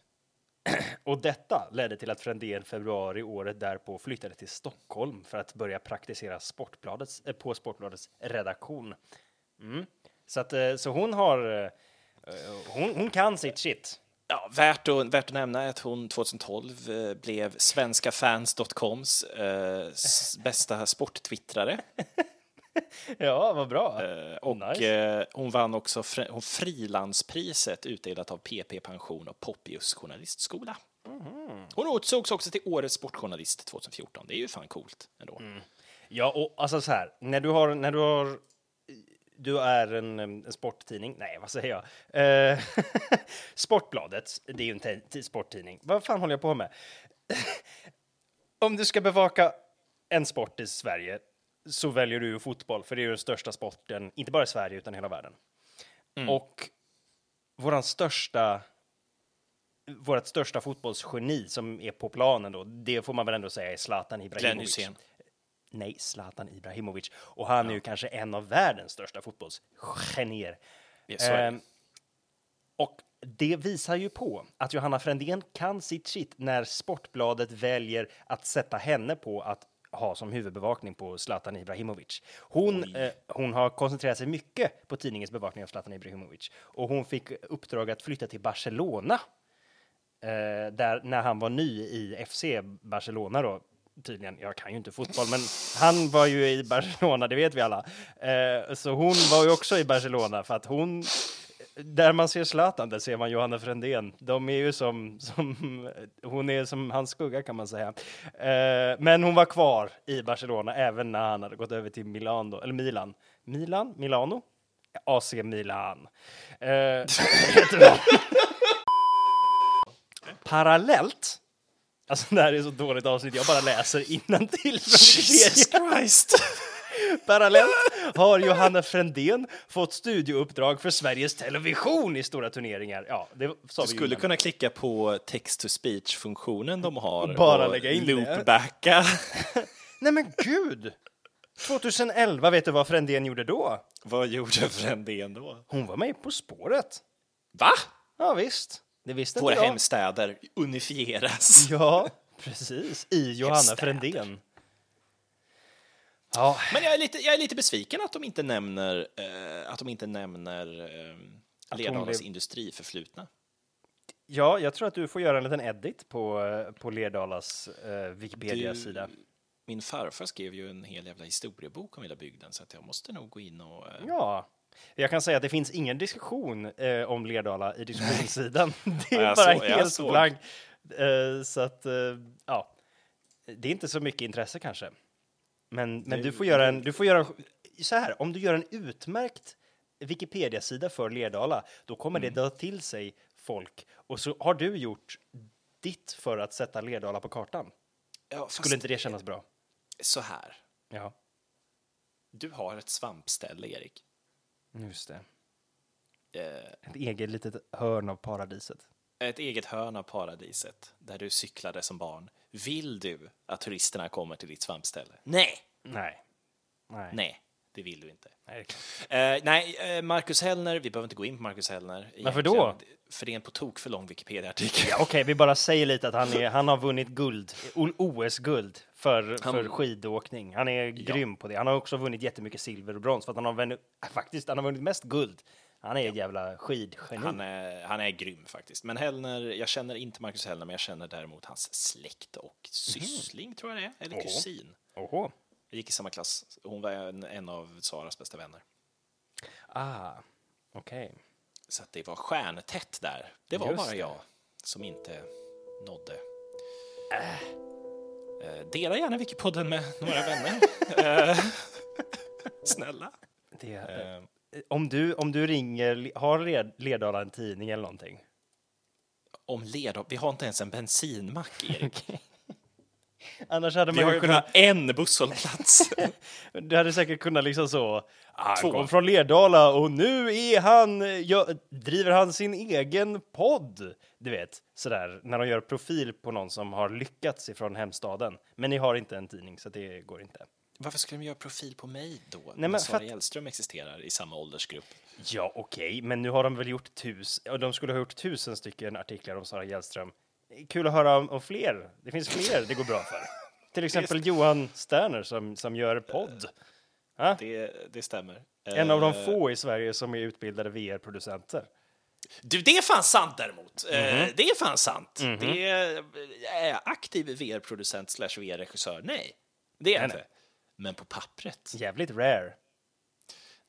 Och detta ledde till att Frändén februari året därpå flyttade till Stockholm för att börja praktisera Sportbladets, eh, på Sportbladets redaktion. Mm. Så, att, eh, så hon har... eh, Hon, hon kan sitt shit. Ja, värt, att, värt att nämna är att hon 2012 eh, blev svenskafans.coms eh, bästa sporttwittrare. Ja, vad bra. Eh, och Nice. eh, hon vann också fri, hon frilanspriset utdelat av PP Pension och Poppius journalistskola. Mhm. Hon utsågs också till Årets sportjournalist 2014. Det är ju fan coolt ändå. Mm. Ja, och alltså så här, när du har, när du har, du är en, en sporttidning, nej vad säger jag? Eh, Sportbladet, det är ju en sporttidning. Vad fan håller jag på med? Om du ska bevaka en sport i Sverige så väljer du ju fotboll, för det är ju den största sporten, inte bara i Sverige utan i hela världen. Och våran största vårt största fotbollsgeni som är på planen då, det får man väl ändå säga är Zlatan Glenn Ibrahimovic. Hysén. Nej, Zlatan Ibrahimovic. Och han är ju kanske en av världens största fotbollsgenier. Ja, det. Ehm, och det visar ju på att Johanna Frändén kan sitt shit när Sportbladet väljer att sätta henne på att ha som huvudbevakning på Zlatan Ibrahimovic. Hon, eh, hon har koncentrerat sig mycket på tidningens bevakning av Zlatan Ibrahimovic och hon fick uppdrag att flytta till Barcelona eh, där när han var ny i FC Barcelona då tydligen. Jag kan ju inte fotboll, men han var ju i Barcelona, det vet vi alla. Eh, så hon var ju också i Barcelona för att hon där man ser Zlatan, där ser man Johanna Frändén. De är ju som, som hon är som hans skugga kan man säga. Eh, men hon var kvar i Barcelona även när han hade gått över till Milan, då, eller Milan. Milan? Milano? AC Milan. Eh. Parallellt, alltså det här är så dåligt avsnitt, jag bara läser innantill från Wikipedia. Christ! Parallellt har Johanna Frändén fått studiouppdrag för Sveriges Television i stora turneringar. Ja, det sa Du vi skulle innan. kunna klicka på text-to-speech-funktionen de har Och bara lägga in loopbacka. Nej men gud! 2011, vet du vad Frändén gjorde då? Vad gjorde Frändén då? Hon var med På spåret. Va? Ja visst, det visste Våra inte jag. hemstäder unifieras. Ja, precis. I Johanna Hemstäder. Frändén. Ja, Men jag är lite, jag är lite besviken att de inte nämner, eh, att de inte nämner eh, Lerdalas blev- industriförflutna. ja, jag tror att du får göra en liten edit på, eh, på Lerdalas eh, Wikipedia-sida. Min farfar skrev ju en hel jävla historiebok om hela bygden så att jag måste nog gå in och... Eh, Ja, jag kan säga att det finns ingen diskussion eh, om Lerdala i diskussionssidan. Det är Ja, bara jag helt blankt. Eh, så att, eh, ja, det är inte så mycket intresse kanske. Men, men du får göra en, du får göra så här, om du gör en utmärkt Wikipedia-sida för Lerdala, då kommer Mm. det dra till sig folk. Och så har du gjort ditt för att sätta Lerdala på kartan. ja, Skulle inte det kännas bra? Så här, Ja, du har ett svampställe, Erik. Just det. Eh, Ett eget litet hörn av paradiset. ett eget hörn av paradiset där du cyklade som barn. Vill du att turisterna kommer till ditt svampställe? Nej, Nej. Nej. nej, det vill du inte. Nej. Eh, nej, eh, Marcus Hellner, vi behöver inte gå in på Marcus Hellner. Varför då? För det är en på tok för lång Wikipedia-artikel. Ja, Okej, vi bara säger lite att han, är, han har vunnit guld, OS-guld för, Han- för skidåkning. Han är grym på det. Han har också vunnit jättemycket silver och brons för att han har vunnit, faktiskt, han har vunnit mest guld. Han är ett jävla skidgeni. Han är, han är grym faktiskt. Men Hellner, jag känner inte Marcus Hellner, men jag känner däremot hans släkt och syssling, tror jag det är, eller Åh. kusin. Oho. Jag gick i samma klass. Hon var en, en av Saras bästa vänner. Ah, okej. Så att det var stjärntätt där. Det var Just bara det. jag som inte nådde. Eh, dela gärna Wikipodden med några vänner. Eh, Snälla. Det, Eh, om, du, om du ringer, har Led- Lerdala en tidning eller någonting? om Lerdal, vi har inte ens en bensinmack, Erik. Annars hade Vi man har ju kunnat, en busshållplats. du hade säkert kunnat liksom så, ah, Två. kom från Lerdala och nu är han, ja, driver han sin egen podd. Du vet, sådär, när de gör profil på någon som har lyckats ifrån hemstaden. Men ni har inte en tidning, så det går inte. Varför skulle de göra profil på mig då? men när Sara att- existerar i samma åldersgrupp. Ja, okej, men nu har de väl gjort tusen, de skulle ha gjort tusen stycken artiklar om Sara Hjelström. Kul att höra om, om fler. Det finns fler det går bra för. Till exempel Johan Sterner som, som gör podd. Det, det stämmer. En av de Eh, få i Sverige som är utbildade VR-producenter. Du, det är fan sant däremot. Eh, Mhm. det är fan sant. Det är, är jag aktiv VR-producent slash VR-regissör? Nej, det är jag inte. Men på pappret, Jävligt rare.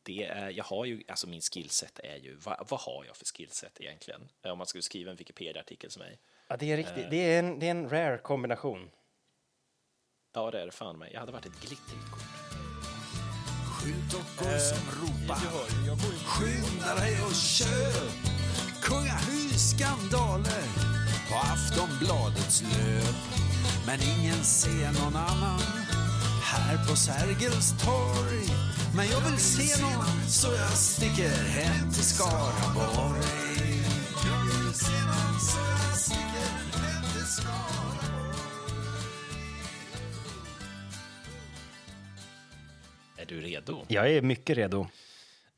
det är, jag har ju, alltså min skillset är ju, vad, vad har jag för skillset egentligen? Eh, Om man skulle skriva en Wikipedia-artikel som mig. Ja, det är riktigt. Det är en, det är en rare kombination. Ja, det är det fan mig. Jag hade varit ett glittrigt kort. Skyltdockor som ropar Skynda dig och köp Kungahus skandaler på Aftonbladets löp Men ingen ser någon annan här på Sergels torg Men jag vill se någon så jag sticker hem till Skaraborg redo? Jag är mycket redo.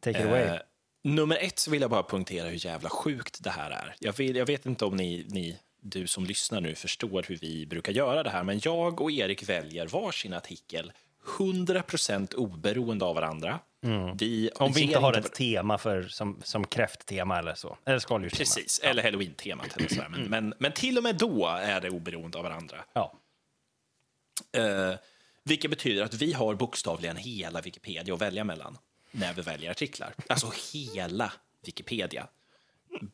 Take it away. Eh, nummer ett så vill jag bara punktera hur jävla sjukt det här är. Jag, vill, jag vet inte om ni, ni, du som lyssnar nu, förstår hur vi brukar göra det här, men jag och Erik väljer varsin artikel 100% oberoende av varandra. Vi Mm. Om vi inte har ett tema för, som, som kräfttema eller så. Eller skaldjurstema. Precis, eller halloween-temat. Eller sådär. Men, men, men till och med då är det oberoende av varandra. Ja. Eh, vilket betyder att vi har bokstavligen hela Wikipedia att välja mellan när vi väljer artiklar. Alltså hela Wikipedia.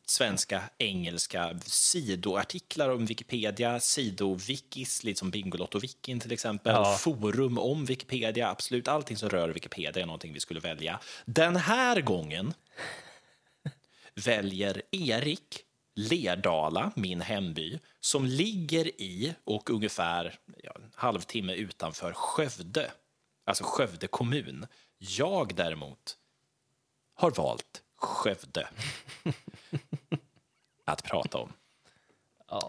Svenska, engelska, sidoartiklar om Wikipedia, sidowikis, lite som Bingolotto-wikin till exempel, Ja. forum om Wikipedia, absolut allting som rör Wikipedia är någonting vi skulle välja. Den här gången väljer Erik Lerdala, min hemby, som ligger i och ungefär ja, en halvtimme utanför Skövde, alltså Skövde kommun. Jag däremot har valt Skövde att prata om.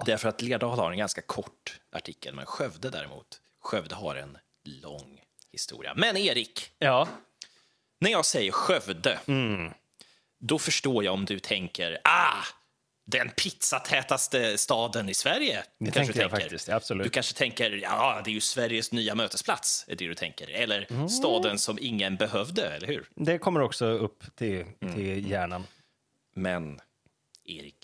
Därför att Lerdala har en ganska kort artikel, men Skövde däremot, Skövde har en lång historia. Men Erik, Ja. när jag säger Skövde, då förstår jag om du tänker ah, den pizzatätaste staden i Sverige. Det kanske jag tänker. faktiskt, absolut. Du kanske tänker ja, det är ju Sveriges nya mötesplats, är det du tänker. Eller staden som ingen behövde, eller hur? Det kommer också upp till, Mm. till hjärnan. Men, Erik,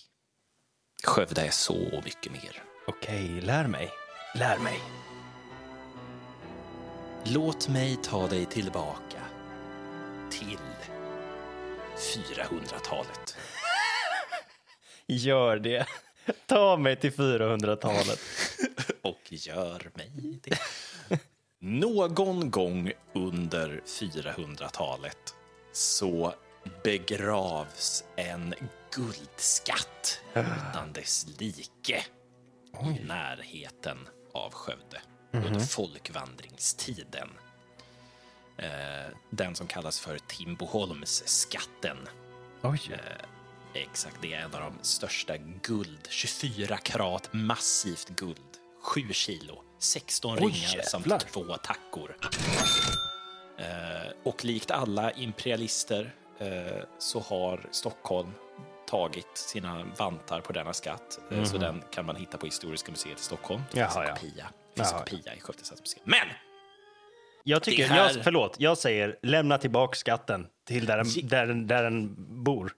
Skövde är så mycket mer. Okej, lär mig. Lär mig. Låt mig ta dig tillbaka till 400-talet. Gör det. Ta mig till 400-talet. och gör mig det. Någon gång under 400-talet så begravs en guldskatt utan dess like i närheten av Skövde under folkvandringstiden. Eh, den som kallas för Timboholmsskatten. Oj. Exakt, det är en av de största guld. 24 karat massivt guld. 7 kilo, 16 Oj, ringar jävlar. samt två tackor. Eh, och likt alla imperialister eh, så har Stockholm tagit sina vantar på denna skatt. Eh, Så den kan man hitta på Historiska museet i Stockholm. Det finns Mhm. Jaha, en ja. kopia, det finns en kopia i Skövde stadsmuseum. Men! Jag tycker, här- jag, förlåt, jag säger lämna tillbaka skatten till där den, där, den- där den bor.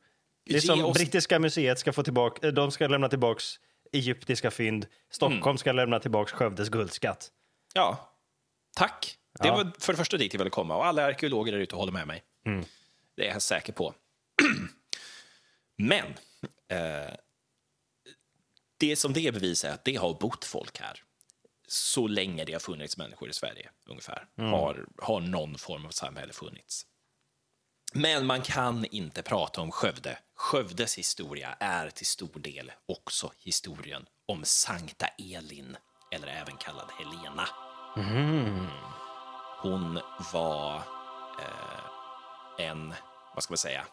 Det är som oss- brittiska museet ska få tillbaka, eh, de ska lämna tillbaka egyptiska fynd. Stockholm Mm. ska lämna tillbaka Skövdes guldskatt. Ja, tack. Det Ja. var för det första dit jag ville komma och alla arkeologer där ute håller med mig. Det är jag säker på. Men eh, det som det bevisar är att det har bott folk här så länge det har funnits människor i Sverige, ungefär. Har, har någon form av samhälle funnits. Men man kan inte prata om Skövde. Skövdes historia är till stor del också historien om Sankta Elin, eller även kallad Helena. Hon var eh, en, vad ska man säga,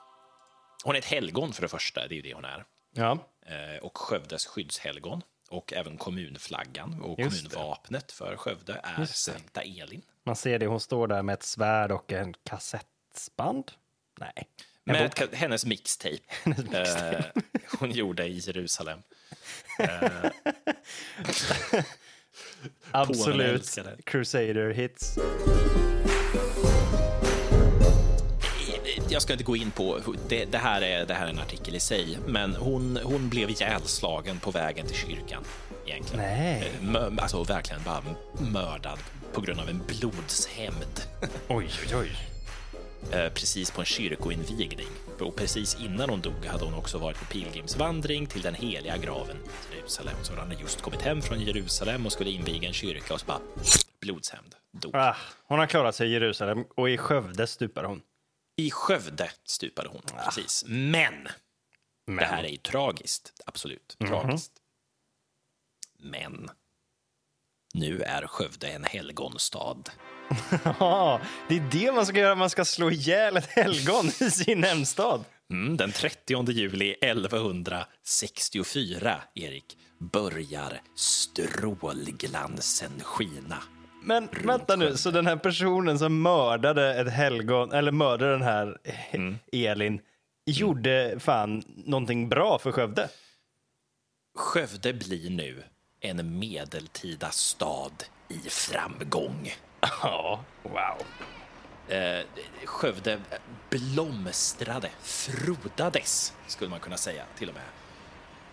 hon är ett helgon för det första, det är ju det hon är. Ja, Eh, och Skövdes skyddshelgon och även kommunflaggan och Just det. kommunvapnet för Skövde är det. Sankta Elin. man ser det. Hon står där med ett svärd och en kassettband. Nej. Med bok. hennes mixtape eh, hon gjorde i Jerusalem. Absolut. älskade. Crusader hits. Jag ska inte gå in på, det, det, här är, det här är en artikel i sig, men hon, hon blev ihjälslagen på vägen till kyrkan. Egentligen. Nej. Eh, Mö, alltså verkligen bara mördad på grund av en blodshämnd. Oj, oj, oj. Eh, precis på en kyrkoinvigning. Och precis innan hon dog hade hon också varit på pilgrimsvandring till den heliga graven i Jerusalem. Så hon hade just kommit hem från Jerusalem och skulle inviga en kyrka och så bara blodshämnd, dog. Ah, hon har klarat sig i Jerusalem och i Skövde stupar hon. I Skövde stupade hon, precis. Men, Men. det här är ju tragiskt, absolut tragiskt. Men nu är Skövde en helgonstad. Ja, det är det man ska göra. Man ska slå ihjäl ett helgon i sin hemstad. Mm, den 30 juli 1164, Erik, börjar strålglansen skina. Men vänta nu, så den här personen som mördade ett helgon, eller mördade den här Mm. Elin, gjorde fan någonting bra för Skövde? Skövde blir nu en medeltida stad i framgång. Ja, wow. Eh, Skövde blomstrade, frodades, skulle man kunna säga till och med.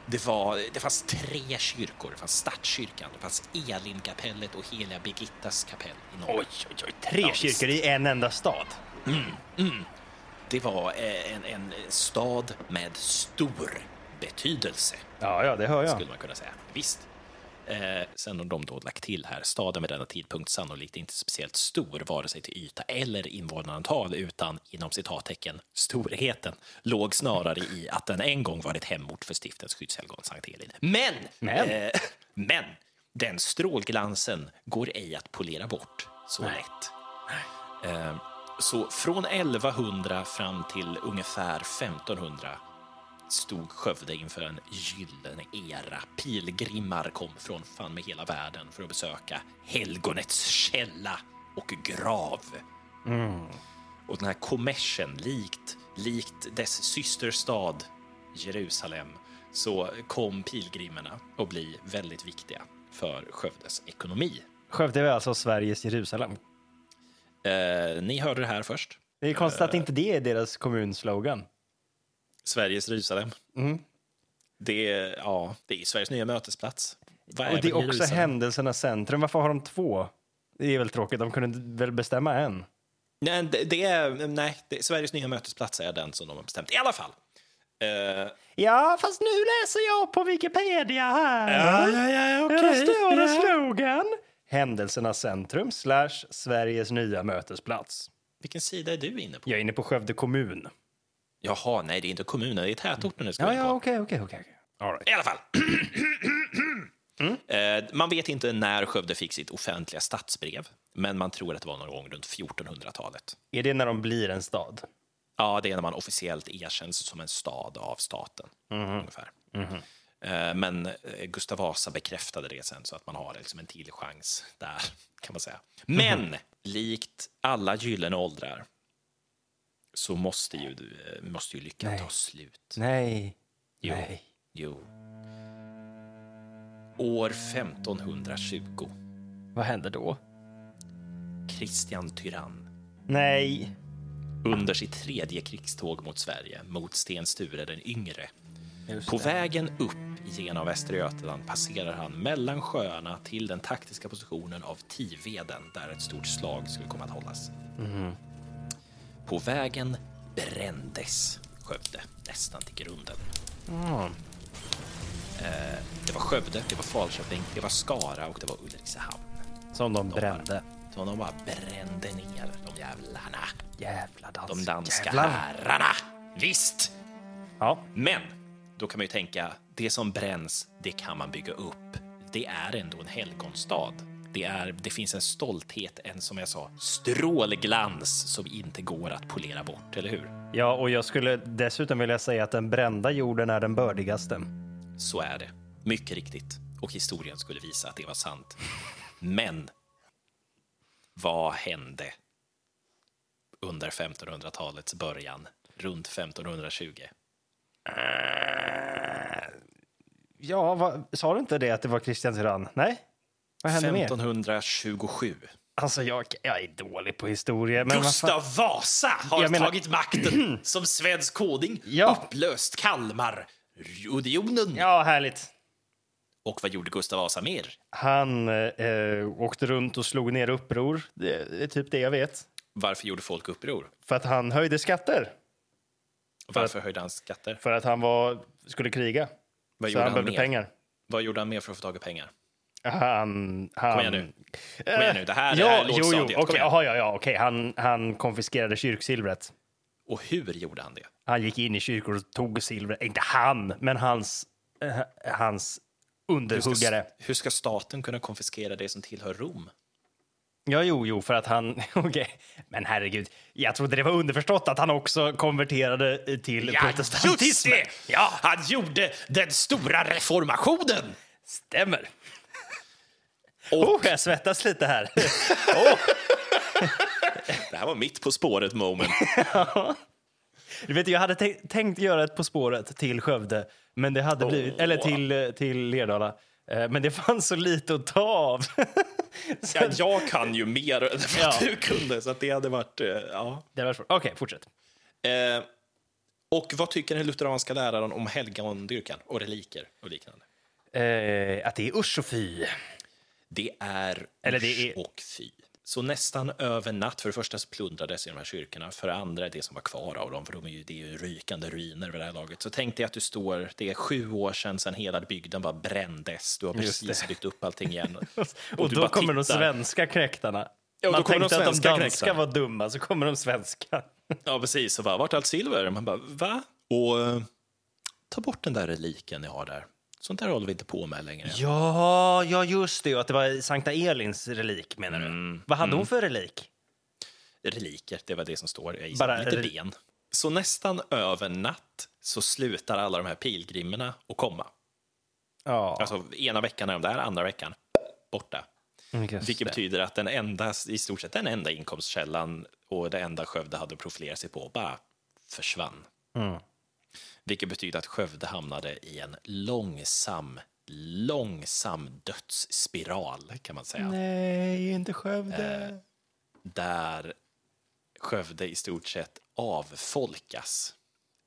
Det, var, det fanns tre kyrkor. Det fanns Stadskyrkan, det fanns Elinkapellet och Heliga Birgittas kapell i norr. Oj, oj, oj. Tre Ja, kyrkor i en enda stad. Det var eh, en, en stad med stor betydelse. Ja, ja, det hör jag. skulle man kunna säga. Visst. Eh, sen har de då lagt till här, staden vid denna tidpunkt sannolikt inte speciellt stor, vare sig till yta eller invånarantal, utan inom citattecken storheten låg snarare i att den en gång varit hemort för stiftens skyddshelgon Sankt Elin. Men, Men? Eh, men den strålglansen går ej att polera bort så lätt. Eh, så från 1100 fram till ungefär 1500 stod Skövde inför en gyllene era. Pilgrimmar kom från fan med hela världen för att besöka helgonets källa och grav. Och den här kommersen, likt, likt dess systerstad Jerusalem, så kom pilgrimerna att bli väldigt viktiga för Skövdes ekonomi. Skövde är alltså Sveriges Jerusalem. Eh, ni hörde det här först. Det är konstigt att inte det är deras kommunslogan. Sveriges Jerusalem. Det, är, ja, det är Sveriges nya mötesplats. Vad Och det är också Jerusalem? händelsernas centrum. Varför har de två? Det är väl tråkigt. De kunde väl bestämma en? Nej, det, det är, nej det, Sveriges nya mötesplats är den som de har bestämt. I alla fall. Eh, Ja, fast nu läser jag på Wikipedia här. ja, ja, Där står det slogan. Händelsernas centrum slash Sveriges nya mötesplats. Vilken sida är du inne på? Jag är inne på Skövde kommun. Jaha, nej, det är inte kommunen, det är tätorten det ska Ja, in på. ja, okej, okej, okej. okej. All right. I alla fall. Eh, man vet inte när Skövde fick sitt offentliga stadsbrev, men man tror att det var någon gång runt 1400-talet. Är det när de blir en stad? Ja, det är när man officiellt erkänns som en stad av staten. Ungefär. Eh, Men eh, Gustav Vasa bekräftade det sen, så att man har liksom en till chans där, kan man säga. Men likt alla gyllene åldrar så måste ju, eh, måste ju lyckan Nej. ta slut. Nej. Jo. Nej. Jo. År 1520. Vad händer då? Kristian Tyrann Nej. under sitt tredje krigståg mot Sverige, mot Sten Sture den yngre. Just På det. vägen upp genom Västra Götaland passerar han mellan sjöarna till den taktiska positionen av Tiveden där ett stort slag skulle komma att hållas. Mhm. På vägen brändes Skövde nästan till grunden. Mm. Det var Skövde, det var Falköping, det var Skara och det var Ulricehamn. Som de brände. Så de bara brände ner de jävlarna. Jävla dans. De danska Jävlar. herrarna. Visst! Ja. Men då kan man ju tänka, det som bränns, det kan man bygga upp. Det är ändå en helgonstad. Det, är, det finns en stolthet, en som jag sa, strålglans som inte går att polera bort, eller hur? ja, och jag skulle dessutom vilja säga att den brända jorden är den bördigaste. Så är det. Mycket riktigt. Och historien skulle visa att det var sant. Men vad hände under 1500-talets början, runt 1520? Ja, vad, sa du inte det att det var Kristian Tyrann? Nej? Vad hände mer? 1527. Alltså, jag, jag är dålig på historia. Men Gustav Vasa har menar- tagit makten som svensk konung, Ja. upplöst Kalmarunionen. Ja, härligt. Och vad gjorde Gustav Vasa mer? Han eh, åkte runt och slog ner uppror. Det är typ det jag vet. Varför gjorde folk uppror? För att han höjde skatter. Varför höjde han skatter? För att han var, skulle kriga. Vad så gjorde han han behövde mer? pengar. Vad gjorde han mer för att få tag i pengar? Han... han Kom igen nu. Kom igen nu, det här ja, är jo, jo, lågstadiet. Kom okej, igen. jaha, ja, ja, okej. Han, han konfiskerade kyrksilvret. Och hur gjorde han det? Han gick in i kyrkor och tog silvret. Inte han, men hans, eh, hans Hur underhuggare. ska, hur ska staten kunna konfiskera det som tillhör Rom? Ja, jo, jo, för att han... Okej, men herregud. Jag trodde det var underförstått att han också konverterade till protestantismen. Ja, han gjorde den stora reformationen! Stämmer. Och Oh, jag svettas lite här. det här var mitt På spåret moment. Du vet, jag hade tän- tänkt göra ett På spåret till Skövde, men det hade blivit, eller till, eh, till Lerdala. Eh, Men det fanns så lite att ta av. Ja, jag kan ju mer än Ja. du kunde, så det hade varit... eh, Ja. det var svårt. Okej, fortsätt. Eh, Och vad tycker den lutheranska läraren om helgondyrkan och reliker och liknande? Eh, att det är usch och fy. Det är Eller det är- och fy. Så nästan över natt, för det första så plundrades i de här kyrkorna, för det andra det som var kvar av dem, för de är ju, det är ju rykande ruiner vid det här laget. Så tänk dig att du står, det är sju år sedan, sedan hela bygden bara brändes, du har precis byggt upp allting igen. Och, du då kommer de tittar. svenska knäktarna. Ja, då Man kommer de tänkte att de danska var dumma, så kommer de svenska. Ja, precis. Och bara, vart allt silver? Man bara, va? Och eh, ta bort den där reliken ni har där. Sånt där håller vi inte på med längre. Ja, ja just det. Att det var Sankta Elins relik, menar du? Mm, Vad hade hon för relik? Reliker, det var det som står. Jag Bara lite ben. Så nästan över natt så slutar alla de här pilgrimerna att komma. Ja, Alltså ena veckan är de där, andra veckan borta. just Vilket det. betyder att den enda, i stort sett den enda inkomstkällan och det enda Skövde hade att profilera sig på bara försvann. Mm. Vilket betyder att Skövde hamnade i en långsam, långsam dödsspiral kan man säga. Nej, inte Skövde. Där Skövde i stort sett avfolkas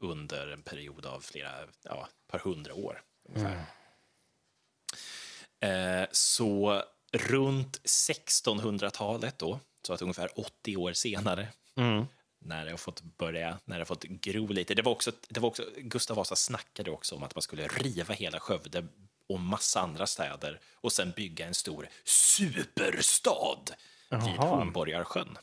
under en period av flera, ja, ett par hundra år. Ungefär. Eh, så runt 1600-talet då, så att ungefär 80 år senare, när det har fått börja, när det har fått gro lite. Det var också, det var också, Gustav Vasa snackade också om att man skulle riva hela Skövde och massa andra städer och sen bygga en stor superstad vid Jaha. Hornborgarsjön.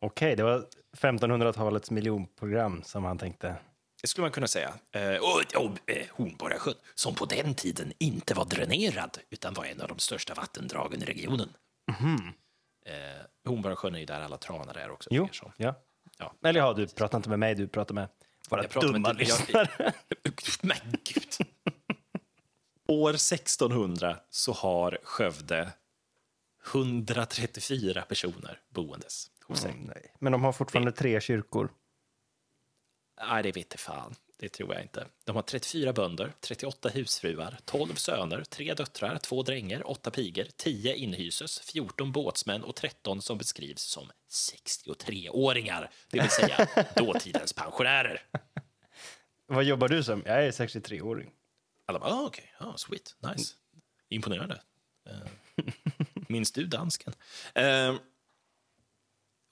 Okej, det var 1500-talets miljonprogram som han tänkte. Det skulle man kunna säga. Eh, och, och eh, Hornborgasjön, som på den tiden inte var dränerad utan var en av de största vattendragen i regionen. Eh, Hornborgasjön är ju där alla tranar är också. Jo, ja. Ja. Eller ja, du pratar inte med mig, du pratar med våra Jag pratar med dumma inte- jag- lyssnare. Men gud. År 1600 så har Skövde 134 personer boendes hos sig. Nej. Men de har fortfarande tre kyrkor. Nej, det vet fan. Det tror jag inte. De har 34 bönder, 38 husfruar, 12 söner, 3 döttrar, 2 drängar, 8 pigor, 10 inhyses, 14 båtsmän och 13 som beskrivs som 63-åringar, det vill säga dåtidens pensionärer. Vad jobbar du som? Jag är 63-åring. Alla bara, ah, okej, ah, sweet, nice, imponerande. Eh, minns du dansken? Eh,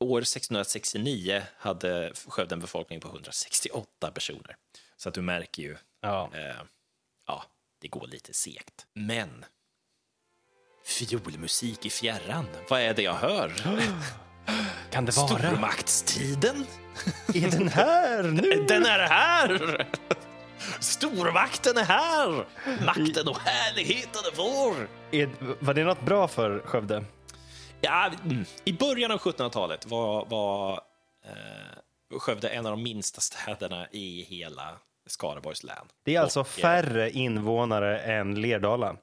år 1669 hade Skövde en befolkning på 168 personer. Så att du märker ju, Ja. eh, ja, det går lite segt. Men fiolmusik i fjärran, vad är det jag hör? Kan det vara? Stormaktstiden? Är den här nu? Den är här! Stormakten är här! Makten och härligheten är vår! Är, var det något bra för Skövde? Ja, mm. I början av 1700-talet var, var eh, Skövde en av de minsta städerna i hela Skaraborgs län. Det är alltså Och, eh, färre invånare än Lerdala.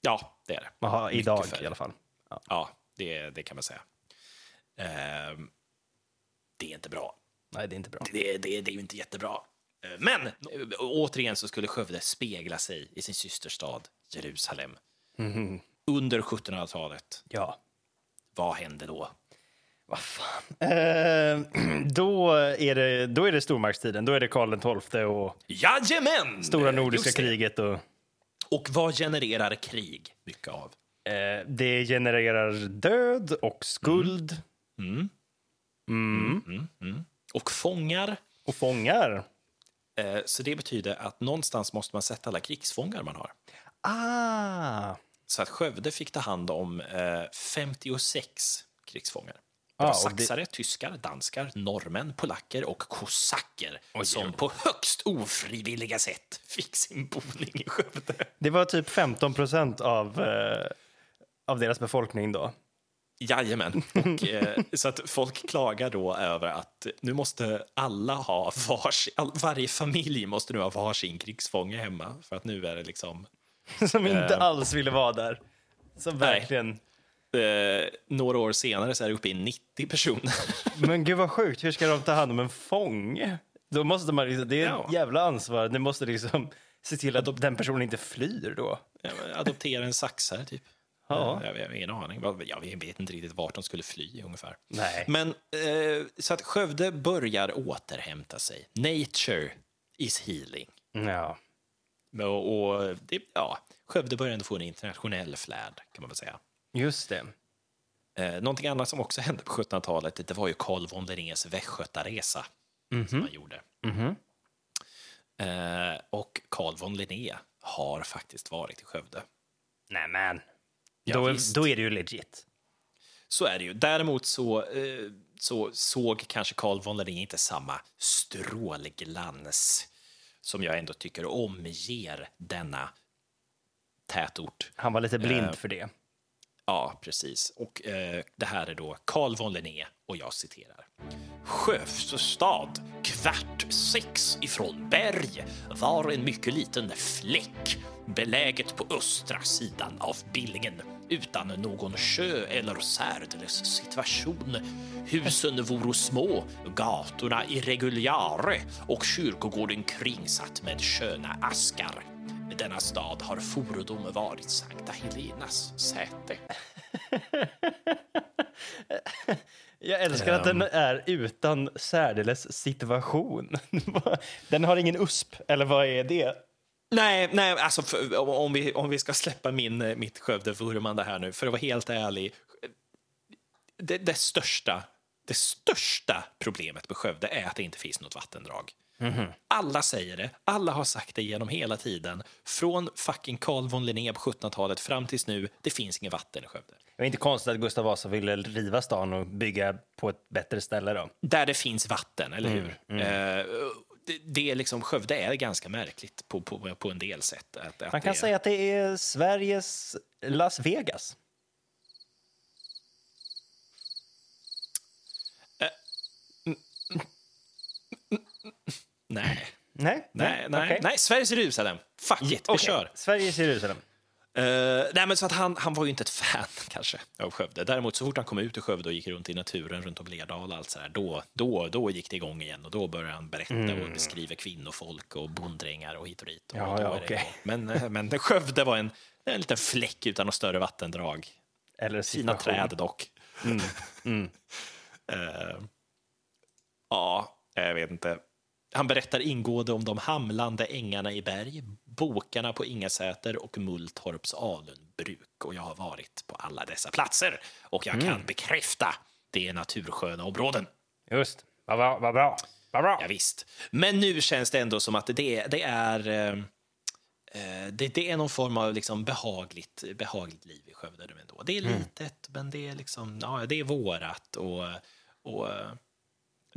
Ja, det är det. Aha, idag i alla fall. Ja, det, det kan man säga. Ehm, det är inte bra. Nej, det är inte bra. Det, det, det är ju inte jättebra. Eh, Men eh, återigen så skulle Skövde spegla sig i sin systerstad Jerusalem. Under 1700-talet, Ja. Vad hände då? Vad fan. Eh, då, är det, då är det stormaktstiden. Då är det Karl XII och Jajamän! stora nordiska Just det. kriget. Och, Och vad genererar krig mycket av? eh, det genererar död och skuld Och fångar. och fångar. Eh, Så det betyder att någonstans måste man sätta alla krigsfångar man har. Ah! Så att Skövde fick ta hand om eh, 56 krigsfångar. Det Ah, var det- saxare, tyskar, danskar, norrmän, polacker och kosacker som på högst ofrivilliga sätt fick sin boning i Skövde. Det var typ 15 procent av, eh, av deras befolkning då. Jajamän. Och, eh, så att folk klagar då över att nu måste alla ha varsin, all, varje familj måste nu ha varsin krigsfånge hemma för att nu är det liksom Som inte Eh. alls ville vara där. Som verkligen... eh, några år senare så är det uppe i 90 personer. Men gud vad sjukt, hur ska de ta hand om en fånge? Då måste man liksom, det är Ja. ett jävla ansvar. Det måste liksom se till att den personen inte flyr då. Ja, men Adoptera en saxare, typ. Ja. Eh, Jag, jag har ingen aning. Vad- Jag vet inte riktigt vart de skulle fly ungefär. Nej. Men eh, så att Skövde börjar återhämta sig. Nature is healing. Ja. Och, och det, ja, Skövde börjar ändå få en internationell flärd, kan man väl säga. Just det. Eh, någonting annat som också hände på 1700-talet, det var ju Carl von Linnés västgötaresa som han gjorde. Eh, och Carl von Linné har faktiskt varit i Skövde. Nämen. Ja, då, visst. då är det ju legit. Så är det ju. Däremot så, eh, så såg kanske Carl von Linné inte samma strålglans som jag ändå tycker omger denna tätort. Han var lite blind Eh. för det. Ja, precis. Och eh, det här är då Carl von Linné och jag citerar. Skövde stad, kvart sex ifrån Berg, var en mycket liten fläck beläget på östra sidan av Billingen utan någon sjö eller särdeles situation. Husen voro små, gatorna irreguljare och kyrkogården kringsatt med sköna askar. Denna stad har fordom varit Sankta Helenas säte. Jag älskar att den är utan särdeles situation. den har ingen USP, eller vad är det? Nej, nej alltså för, om- vi, om vi ska släppa min, eh, mitt Skövde-vurmande här nu, för att vara helt ärlig. Det, det, största, det största problemet med Skövde är att det inte finns något vattendrag. Alla säger det, alla har sagt det genom hela tiden. Från fucking Carl von Linné på 1700-talet fram tills nu, det finns inget vatten i Skövde. Det var inte konstigt att Gustav Vasa ville riva stan och bygga på ett bättre ställe då. Där det finns vatten, eller hur? Eh, det, det är liksom, Skövde är ganska märkligt på, på, på en del sätt. Att, att Man kan det, säga att det är Sveriges Las Vegas. Nej. Nej, Nej, nej, okej. nej, Sveriges Jerusalem. Fuck it, vi Okej, kör. Sveriges Jerusalem. Eh, nej, men så att han, han var ju inte ett fan kanske av Skövde. Däremot så fort han kom ut ur Skövde och gick runt i naturen runt om Lerdal och allt så här, då, då, då gick det igång igen och då började han berätta och beskriva kvinnofolk och bonddrängar och hit och dit. Och Ja, ja, igång. Men, eh, men Skövde var en, en liten fläck utan något större vattendrag. Eller Fina situation. träd dock. Eh, ja, jag vet inte. Han berättar ingående om de hamlande ängarna i berg, bokarna på Ingasäter och Mulltorps alunbruk. Och jag har varit på alla dessa platser och jag kan bekräfta det är natursköna områden. Just. Vad bra, vad bra. Vad bra. Ja, visst. Men nu känns det ändå som att det, det är eh, eh, det, det är någon form av liksom behagligt, behagligt liv i Skövde. Ändå. Det är litet, men det är, liksom, ja, det är vårat. Och, och, eh,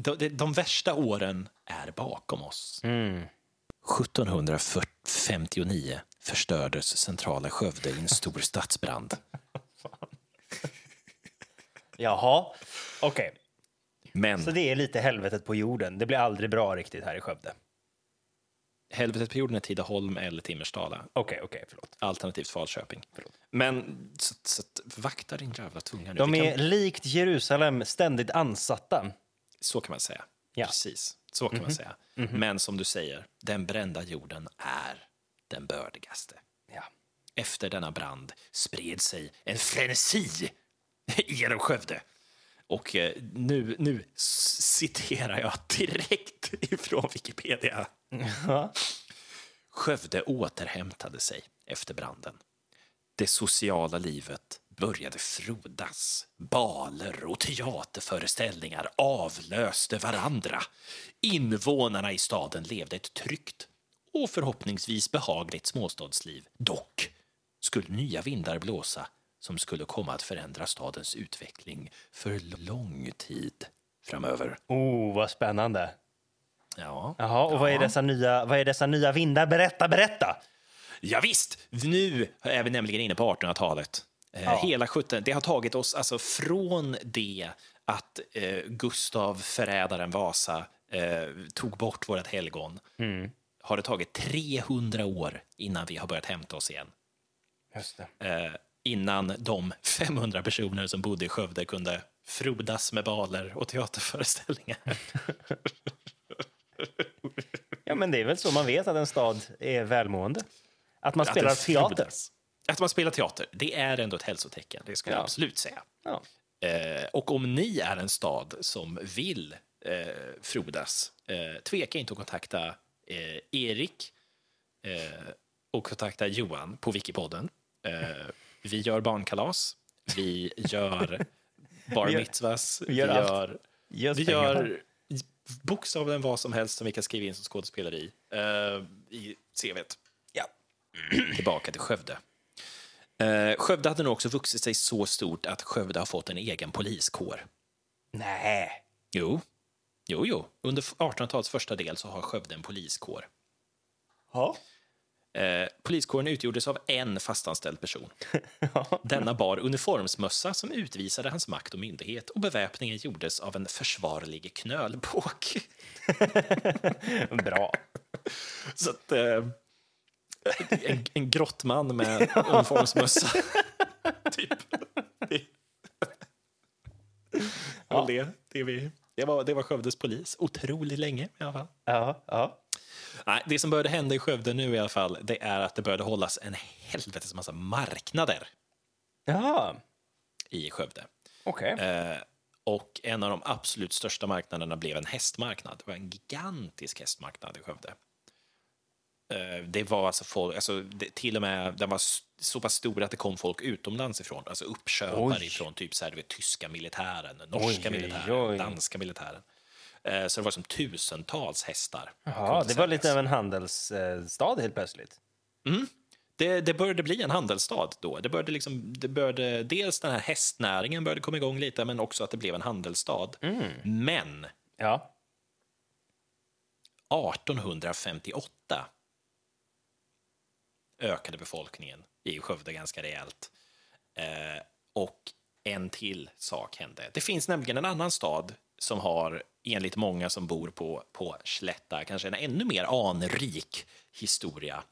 de, de, värsta åren är bakom oss. 1759 förstördes centrala Skövde i en stor stadsbrand. Jaha, okej. Men Så det är lite helvetet på jorden. Det blir aldrig bra riktigt här i Skövde. helvetet på jorden är Tidaholm eller Timmersdala. Okej, okej, förlåt. Alternativt Falköping. Men så, så, vakta din jävla tunga nu. De Vi är kan, likt Jerusalem ständigt ansatta. Så kan man säga. Ja. Precis, så kan man säga. Men som du säger, den brända jorden är den bördigaste. Ja. Efter denna brand spred sig en frenesi genom Skövde. Och eh, nu, nu citerar jag direkt ifrån Wikipedia. Skövde återhämtade sig efter branden. Det sociala livet började frodas. Baler och teaterföreställningar avlöste varandra. Invånarna i staden levde ett tryggt och förhoppningsvis behagligt småstadsliv. Dock skulle nya vindar blåsa som skulle komma att förändra stadens utveckling för lång tid framöver. Oh, vad spännande. Ja, Jaha, och vad, är dessa nya, vad är dessa nya vindar? Berätta, berätta! Ja, visst, nu är vi nämligen inne på 1800-talet. Eh, Hela 17, det har tagit oss alltså från det att eh, Gustav, förrädaren Vasa, eh, tog bort vårt helgon. Har det tagit 300 år innan vi har börjat hämta oss igen. Just. Eh, innan de 500 personer som bodde i Skövde kunde frodas med baler och teaterföreställningar. Ja, men det är väl så man vet att en stad är välmående. Att man spelar Att det teater. frodas. Att man spelar teater, det är ändå ett hälsotecken. Det skulle jag Ja. absolut säga. Ja. Eh, och om ni är en stad som vill eh, frodas, eh, tveka inte att kontakta eh, Erik eh, och kontakta Johan på Wikipodden. Eh, vi gör barnkalas, vi gör bar Vi gör- mitzvahs, vi gör vi gör, Ge oss vi gör bokstavligen vad som helst som vi kan skriva in som skådespeleri eh, i CVt. Ja. Tillbaka till Skövde. Eh, Skövde hade nog också vuxit sig så stort att Skövde har fått en egen poliskår. Nej. Jo, jo, jo. Under 1800-talets första del så har Skövde en poliskår. Ja. Eh, poliskåren utgjordes av en fastanställd person. Denna bar uniformsmössa som utvisade hans makt och myndighet och beväpningen gjordes av en försvarlig knölbåk. Bra. Så att, eh, en, en grottman med uniformsmössa. typ. Det, ja. det, det, vi, det, var, det var Skövdes polis. Otroligt länge i alla fall. Ja, ja. Nej, det som började hända i Skövde nu i alla fall, det är att det började hållas en helvetes massa marknader Jaha, i Skövde. okej. Eh, och en av de absolut största marknaderna blev en hästmarknad. Det var en gigantisk hästmarknad i Skövde. Eh, det var alltså folk, alltså det, till och med, den var så pass stor att det kom folk utomlands ifrån, alltså uppköpare Oj. ifrån typ så här, vet, tyska militären, norska Oj, militären, oj. danska militären. Eh, så det var som tusentals hästar. Jaha, det var lite av en handelsstad helt plötsligt. det, det började bli en handelsstad då. Det började liksom, det började, dels den här hästnäringen började komma igång lite, men också att det blev en handelsstad. Men Ja. 1858 ökade befolkningen i Skövde ganska rejält. Eh, och en till sak hände. Det finns nämligen en annan stad som har, enligt många som bor på, på Slätta, kanske en ännu mer anrik historia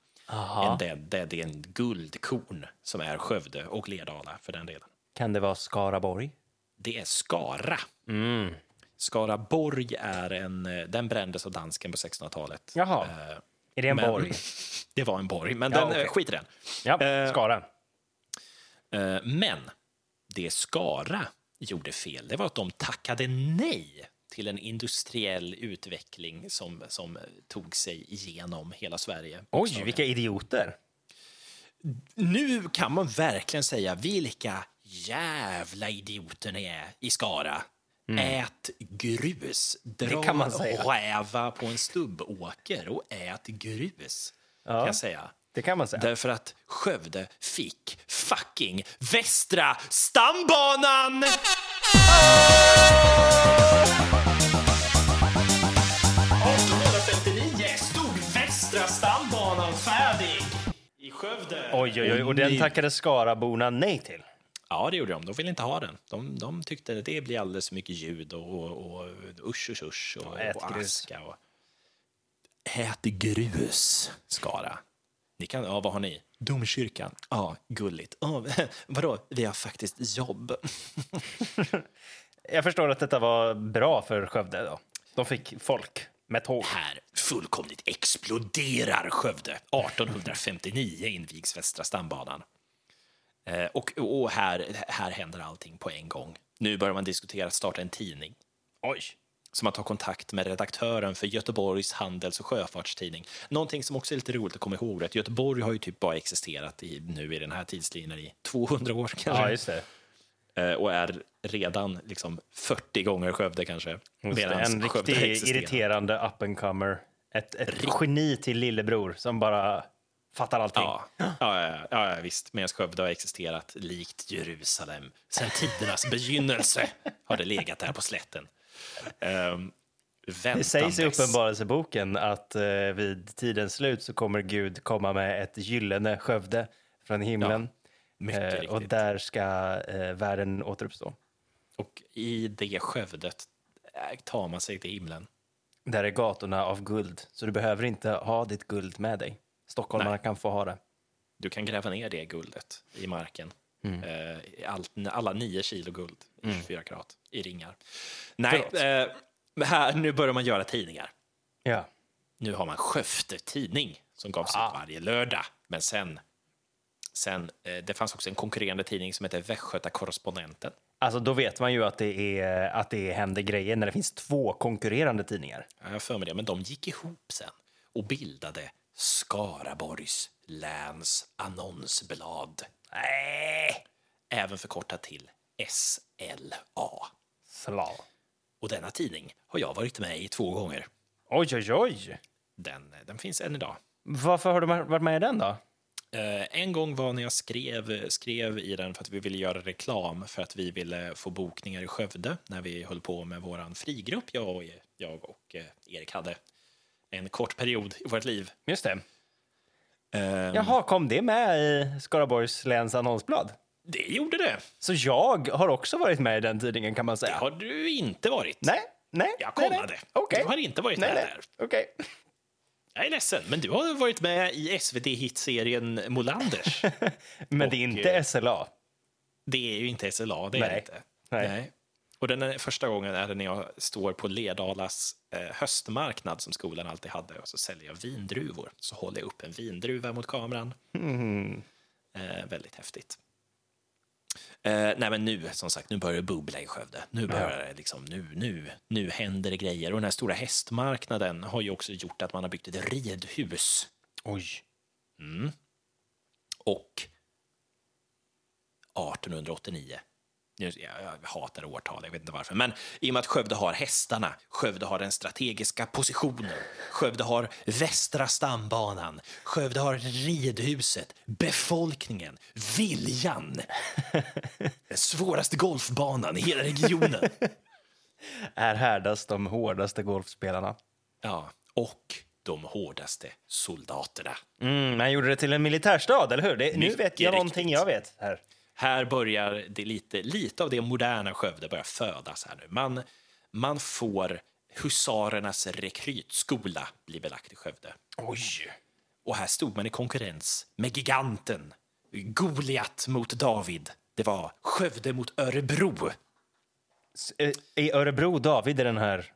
än det, det, det är en guldkorn som är Skövde och Lerdala för den delen. Kan det vara Skaraborg? Det är Skara. Mm. Skaraborg är en, eh, den brändes av dansken på 1600-talet. Jaha. Är det en men- borg? Det var en borg, men Ja, den, okej. eh, skit i den. Ja, Eh, Skara. Eh, Men det Skara gjorde fel, det var att de tackade nej till en industriell utveckling som, som tog sig igenom hela Sverige. Oj, vilka idioter. Nu kan man verkligen säga vilka jävla idioter ni är i Skara. Ät grus. Dra Mm. Det kan man säga. räva på en stubbåker och ät grus. Kan jag säga. Det kan man säga. Därför att Skövde fick fucking Västra stambanan! 1859 stod Västra stambanan färdig i Skövde. Oj, oj, oj. Och den tackade Skaraborna nej till. Ja, det gjorde de. De ville inte ha den. De, de tyckte att det blir alldeles för mycket ljud och, och, och usch, usch, usch och, Ja, ät och grus. aska. Och... Ät grus, Skara. Ni kan, ja, vad har ni? Domkyrkan. Ja, gulligt. Ja, vadå? Vi har faktiskt jobb. Jag förstår att detta var bra för Skövde då. De fick folk med tåg. Här fullkomligt exploderar Skövde. 1859 invigs Västra stambanan. Eh, och och här, här händer allting på en gång. Nu börjar man diskutera att starta en tidning. Oj. Så man tar kontakt med redaktören för Göteborgs handels och sjöfartstidning. Någonting som också är lite roligt att komma ihåg är att Göteborg har ju typ bara existerat i, nu i den här tidslinjen i 200 år kanske. Ja, just det. Eh, och är redan liksom 40 gånger Skövde kanske. En riktigt irriterande up and comer. Ett, ett geni till lillebror som bara fattar allting. Ja, ja, ja, ja, ja visst. Medan Skövde har existerat likt Jerusalem. Sen tidernas begynnelse har det legat där på slätten. Um, Det sägs i Uppenbarelseboken att eh, vid tidens slut så kommer Gud komma med ett gyllene Skövde från himlen. mycket Eh, och där ska eh, världen återuppstå. Och i det Skövdet eh, tar man sig till himlen. Där är gatorna av guld, så du behöver inte ha ditt guld med dig. Stockholmarna kan få ha det. Du kan gräva ner det guldet i marken. Mm. Eh, i allt, alla nio kilo guld i 24 karat i ringar. Nej, eh, här, nu börjar man göra tidningar. Ja. Nu har man Skövde Tidning som gavs Ah. ut varje lördag. Men sen, sen eh, det fanns också en konkurrerande tidning som heter Västgöta Korrespondenten. Alltså då vet man ju att det, är, att det händer grejer när det finns två konkurrerande tidningar. Jag har för mig det, men de gick ihop sen. och bildade Skaraborgs läns annonsblad. Nej! Även förkortat till SLA. Sla. Och denna tidning har jag varit med i två gånger. Oj, oj, oj. Den, den finns än idag. Varför har du varit med i den då? Eh, en gång var när jag skrev, skrev i den för att vi ville göra reklam för att vi ville få bokningar i Skövde när vi höll på med vår frigrupp, jag och, jag och eh, Erik hade en kort period i vårt liv. Just det. Eh, Jaha, kom det med i Skaraborgs läns annonsblad? Det gjorde det. Så jag har också varit med i den tidningen kan man Det säga. har du inte varit. Nej, nej. Jag nej, kollade. nej. Okej. Du har inte varit Nej, med nej. där. Okej. Jag är ledsen, men du har varit med i SVT-hitserien Molanders. Men det är Och, inte eh, SLA. Det är ju inte SLA, det är Nej. det inte. Nej. Och den första gången är det när jag står på Lerdalas eh, höstmarknad som skolan alltid hade och så säljer jag vindruvor. Så håller jag upp en vindruva mot kameran. Mm. Eh, väldigt häftigt. Eh, nej men nu, som sagt, nu börjar det bubbla i Skövde. Nu börjar det liksom, nu, nu, nu händer det grejer. Och den här stora hästmarknaden har ju också gjort att man har byggt ett ridhus. Oj. Och 1889. Nu, jag, hatar årtal, jag vet inte varför. Men i och med att Skövde har hästarna, Skövde har den strategiska positionen, Skövde har västra stambanan, Skövde har ridhuset, befolkningen, viljan. Den svåraste golfbanan i hela regionen. Är härdas de hårdaste golfspelarna. Ja, och de hårdaste soldaterna. Mm, man gjorde det till en militärstad, eller hur? Det, nu vet jag någonting riktigt. jag vet här. Här börjar det lite, lite av det moderna Skövde börjar födas här nu. Man, man får husarernas rekrytskola bli belagt i Skövde. Oj. Och här stod man i konkurrens med giganten. Goliat mot David. Det var Skövde mot Örebro. S- eh, I Örebro, David, är den här...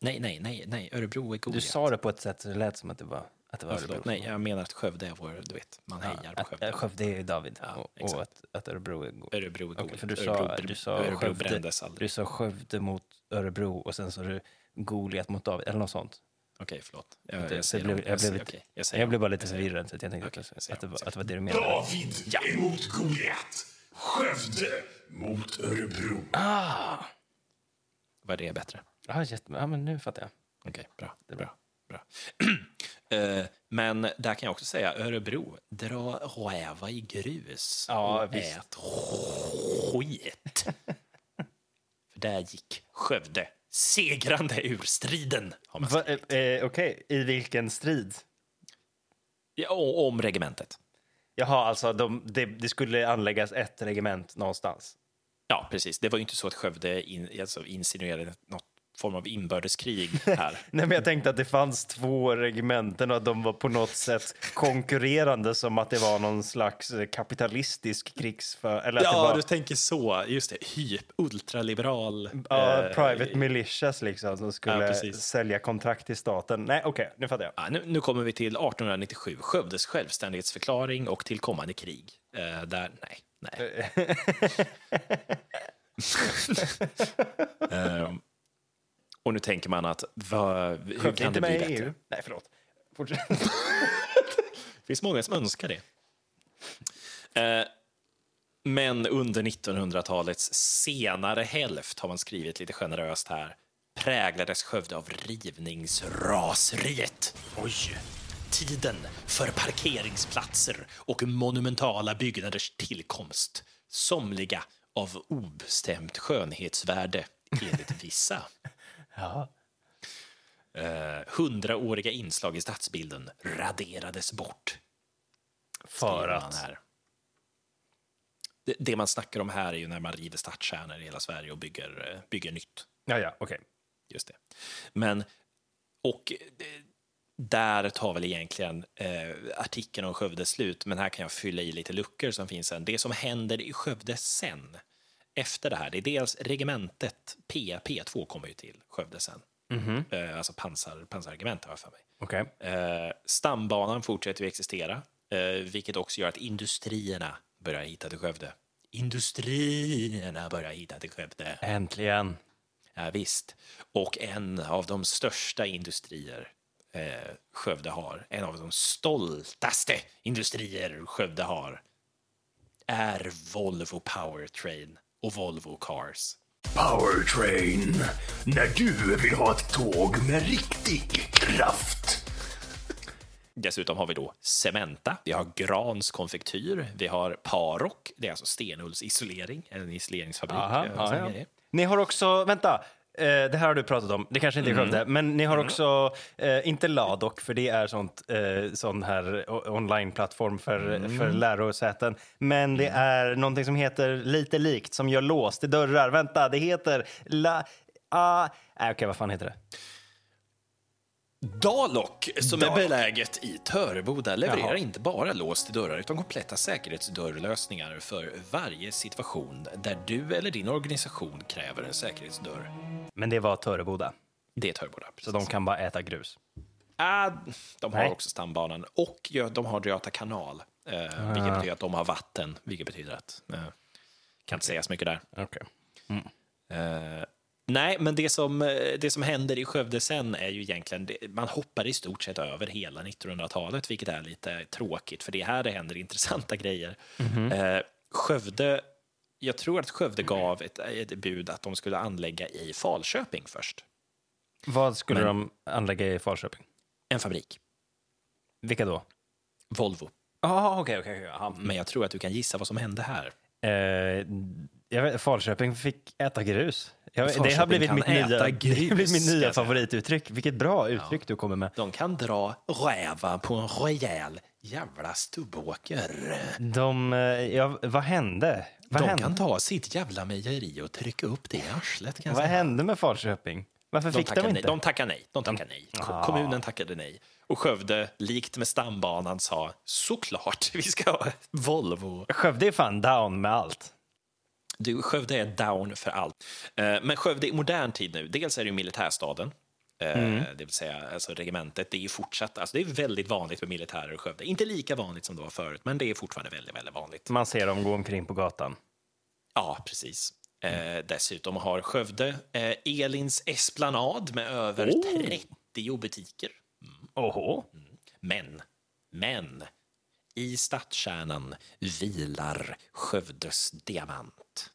Nej, nej, nej, nej, Örebro är Du Goliat. sa det på ett sätt så det lät som att det var, att det var Örebro. Nej, jag menar att Skövde är vår, du vet, man hejar på Att, Skövde. äh, Skövde är David Ja, och, exakt. och att, att Örebro är... Go- Örebro är Okej, för du sa, Örebro, du sa, Örebro Skövde, brändes aldrig. du sa Skövde mot Örebro och sen sa du Goliat mot David, eller något sånt. Okej, förlåt. Jag, Det- jag, så säger blev, om. jag, blev säger- lite, okej, jag, säger jag blev om. bara lite säger om. förvirrad så att jag tänkte Okej, att, jag säger att, det om, var, att det var det du menade. David emot Goliat. Skövde mot Örebro. Var det bättre? Ja, jätte, ja, men nu fattar jag. Okej, bra. Det är bra. bra. Eh, Men där kan jag också säga Örebro, dra räva i grus Ja, och visst. ät skit. För där gick Skövde segrande ur striden. Va, eh, eh, Okej, i vilken strid? ja, om regementet. Jaha, alltså de, det, det skulle anläggas ett regement någonstans. Ja, precis. Det var ju inte så att Skövde in, alltså insinuerade något form av inbördeskrig här. Nej, men jag tänkte att det fanns två regementen och att de var på något sätt konkurrerande som att det var någon slags eh, kapitalistisk krigsför... Eller Ja, var du tänker så. Just det. Hyp, ultraliberal. ja, eh, private militias liksom som skulle precis. sälja kontrakt till staten. Nej, okej, nu fattar jag. Ja, nu, nu kommer vi till 1897, Skövdes självständighetsförklaring och tillkommande krig. Eh, där, nej, nej. Ehm, och nu tänker man att vad, hur Skövde kan inte det bli bättre? EU. Nej, förlåt. Fortsätt. Det finns många som önskar det. Eh, men under 1900-talets senare hälft har man skrivit lite generöst här präglades Skövde av rivningsraseriet. Oj! Tiden för parkeringsplatser och monumentala byggnaders tillkomst. Somliga av obestämt skönhetsvärde, enligt vissa. Ja. Eh, Hundraåriga inslag i stadsbilden raderades bort. För att... Här. Det, det man snackar om här är ju när man river stadskärnor i hela Sverige och bygger, eh, bygger nytt. Ja, ja, okej. Just det. Men, och eh, där tar väl egentligen eh, artikeln om Skövde slut, men här kan jag fylla i lite luckor som finns sen. Det som händer i Skövde sen, efter det här, det är dels regementet P, P2 kommer ju till Skövde sen. Eh, alltså pansar, pansarregement har jag för mig. Okej. Eh, stambanan fortsätter ju existera, eh, vilket också gör att industrierna börjar hitta till Skövde. Industrierna börjar hitta till Skövde. Äntligen. Ja, visst. Och en av de största industrier eh, Skövde har, en av de stoltaste industrier Skövde har, är Volvo Powertrain och Volvo Cars. Powertrain. När du vill ha ett tåg med riktig kraft. Dessutom har vi då Cementa, vi har Grans konfektyr, vi har Paroc, det är alltså Stenulls isolering, en isoleringsfabrik. Aha, eh, ja. Ni har också, vänta, det här har du pratat om, det kanske inte är Skövde, men ni har också, eh, inte Ladok, för det är sånt, eh, sån här online-plattform för, för lärosäten, men det är någonting som heter lite likt, som gör lås till dörrar. Vänta, det heter La... Ah, äh, Okej, vad fan heter det? Dalok, som är beläget i Töreboda, levererar Jaha. inte bara lås till dörrar utan kompletta säkerhetsdörrlösningar för varje situation där du eller din organisation kräver en säkerhetsdörr. Men det var Töreboda, Det är Töreboda. så de kan bara äta grus. Ah, de har Nej. också stambanan och de har Göta kanal, eh, vilket betyder att de har vatten, vilket betyder att... Eh, kan inte säga så mycket där. Okej. Eh, nej, men det som, eh, det som händer i Skövde sen är ju egentligen, man hoppar i stort sett över hela 1900-talet, vilket är lite tråkigt, för det är här det händer intressanta grejer. Eh, Skövde, jag tror att Skövde gav ett, ett bud att de skulle anlägga i Falköping först, Vad skulle Men- de anlägga i Falköping? en fabrik, Vilka då? Volvo. Ja, okej, okej. okej. Men jag tror att du kan gissa vad som hände här. Eh, jag vet, Falköping fick äta grus. Vet- det har blivit mitt nya, det blivit ska nya favorituttryck. Vilket bra uttryck du kommer med. De kan dra räva på en rejäl jävla stubbåker. De, eh, ja, vad hände? Vad, De hände? kan ta sitt jävla mejeri och trycka upp det i arslet. Vad säga. hände med Falköping? Varför De fick de nej. inte? de tackade nej. De tackade nej. Ko- Kommunen tackade nej. Och Skövde, likt med stambanan, sa såklart, vi ska ha Volvo. Skövde är fan down med allt. Du, Skövde är down för allt. Eh, Men Skövde i modern tid nu, dels är det ju militärstaden. eh, Det vill säga alltså regementet. Det är fortsatt, alltså det är väldigt vanligt med militärer i Skövde. Inte lika vanligt som det var förut, men det är fortfarande väldigt, väldigt vanligt. Man ser dem gå omkring på gatan. Ja, precis. Eh, dessutom har Skövde eh, Elins Esplanad med över 30 butiker. Åhå. Men, men, i stadskärnan vilar Skövdes diamant.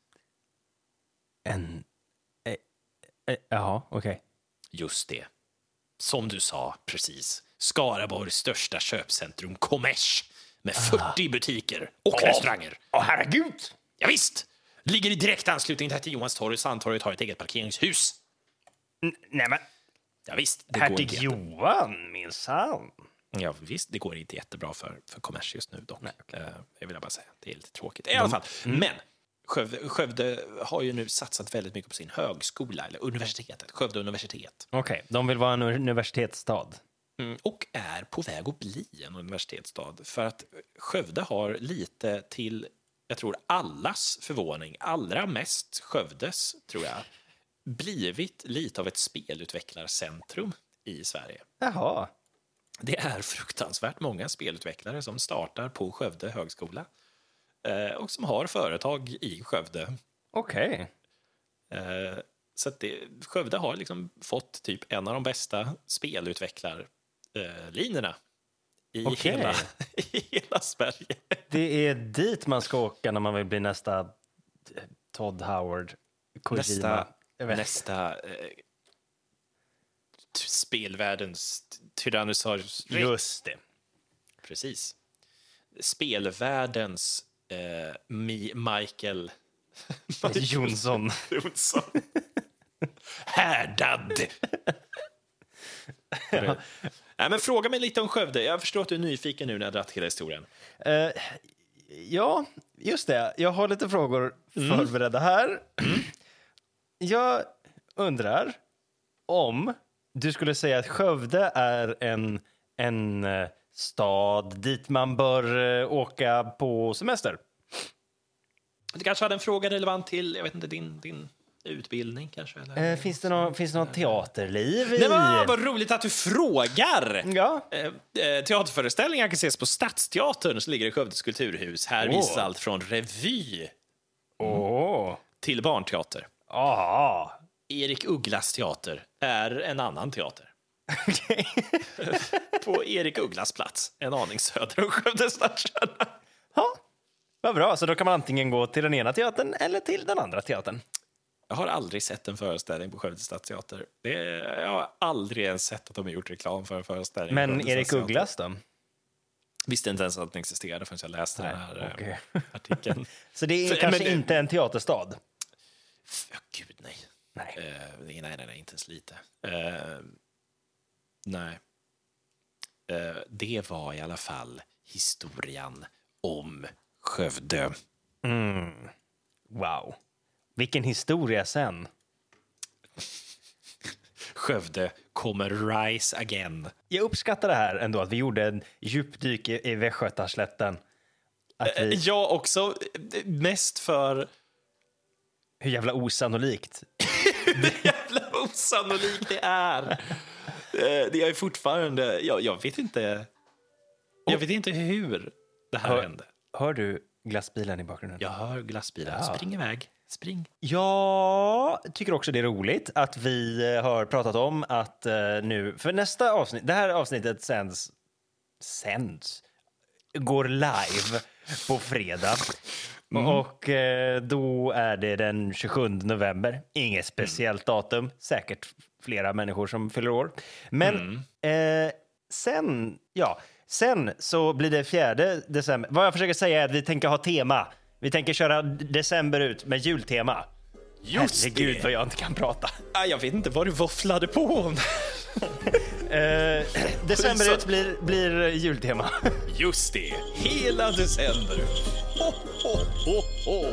En... Eh, eh, jaha, okej. Just det. Som du sa precis. Skaraborgs största köpcentrum, Kommers, med 40 butiker och restauranger. Åh, herregud! Ja, visst. Ligger i direkt anslutning till Johanstorget. Sandtorget har ett eget parkeringshus. N- nej, men Ja, visst, det hertig Johan, minsann. Ja, visst, det går inte jättebra för, för kommers just nu dock. Eh, jag vill bara säga. Det är lite tråkigt. I alla fall. Men Skövde, Skövde har ju nu satsat väldigt mycket på sin högskola, eller universitetet, Skövde universitet. Okej, de vill vara en universitetsstad. Mm, och är på väg att bli en universitetsstad. För att Skövde har lite till, jag tror allas förvåning, allra mest Skövdes, tror jag, blivit lite av ett spelutvecklarcentrum i Sverige. Jaha. Det är fruktansvärt många spelutvecklare som startar på Skövde högskola eh, och som har företag i Skövde. Okej. Eh, så det, Skövde har liksom fått typ en av de bästa spelutvecklarlinjerna i, Okej. hela, i hela Sverige. Det är dit man ska åka när man vill bli nästa eh, Todd Howard. Kojima. Nästa, nästa eh, spelvärldens Tyrannosaurus rex. Just det. Precis. Spelvärldens eh, Mi Michael Jonsson. Jonsson. Härdad! Nej, men fråga mig lite om Skövde. Jag förstår att du är nyfiken nu när jag dragit hela historien. Eh, ja, just det. Jag har lite frågor förberedda här. Jag undrar om du skulle säga att Skövde är en, en eh, stad dit man bör eh, åka på semester. Du kanske hade en fråga relevant till jag vet inte, din, din utbildning kanske? Eller? Eh, finns, det någon, finns det något teaterliv i... Nej, men vad roligt att du frågar! Ja. Eh, eh, Teaterföreställningar kan ses på Stadsteatern som ligger i Skövdes kulturhus. Här Åh. visas allt från revy Åh. till barnteater. Ah. Erik Ugglas teater är en annan teater. Okej. På Erik Ugglas plats, en aning söder om Skövde stadskärna. Ja, vad bra. Så då kan man antingen gå till den ena teatern eller till den andra teatern. Jag har aldrig sett en föreställning på Skövde stadsteater. Det är, jag har aldrig ens sett att de har gjort reklam för en föreställning. Men Erik. Ugglas då? Visste inte ens att den existerade förrän jag läste den här eh, okej. artikeln. Så det är För- kanske men- inte en teaterstad? Gud, nej. Nej. Eh, nej, nej, nej, inte ens lite. Eh, nej. Eh, det var i alla fall historien om Skövde. Wow. Vilken historia sen. Skövde kommer rise again. Jag uppskattar det här ändå, att vi gjorde en djupdyk i, i Västgötaslätten. Eh, vi, Jag också, eh, mest för hur jävla osannolikt. jävla osannolikt det är. Det är fortfarande, jag, jag vet inte, jag vet inte hur det här Hör- hände. Hör du glassbilen i bakgrunden? Jag hör glassbilar, Ja. spring iväg, spring. Jag tycker också det är roligt att vi eh, har pratat om att eh, nu, för nästa avsnitt, det här avsnittet sänds, sänds, går live på fredag. Och eh, då är det den 27 november. Inget speciellt datum, säkert flera människor som fyller år. Men eh, sen, ja, sen så blir det 4 december. Vad jag försöker säga är att vi tänker ha tema. Vi tänker köra december ut med jultema. Just Herregud det! vad jag inte kan prata. Ah, Jag vet inte vad du våfflade på om. Eh, december ut blir, blir jultema. Just det, hela december. Ho, ho, ho, ho.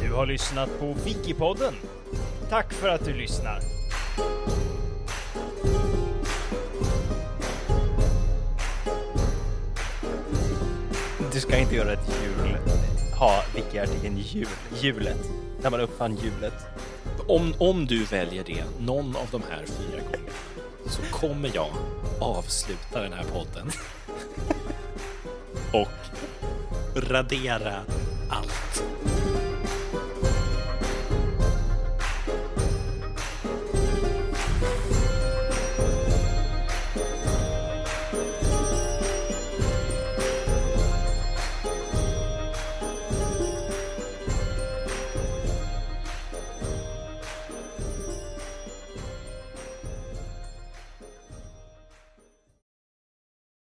Du har lyssnat på Wikipodden. Tack för att du lyssnar. Du ska inte göra ett jul, ha Wiki-artikeln jul, hjulet, när man uppfann hjulet. Om, om du väljer det någon av de här fyra gångerna så kommer jag avsluta den här podden och radera allt.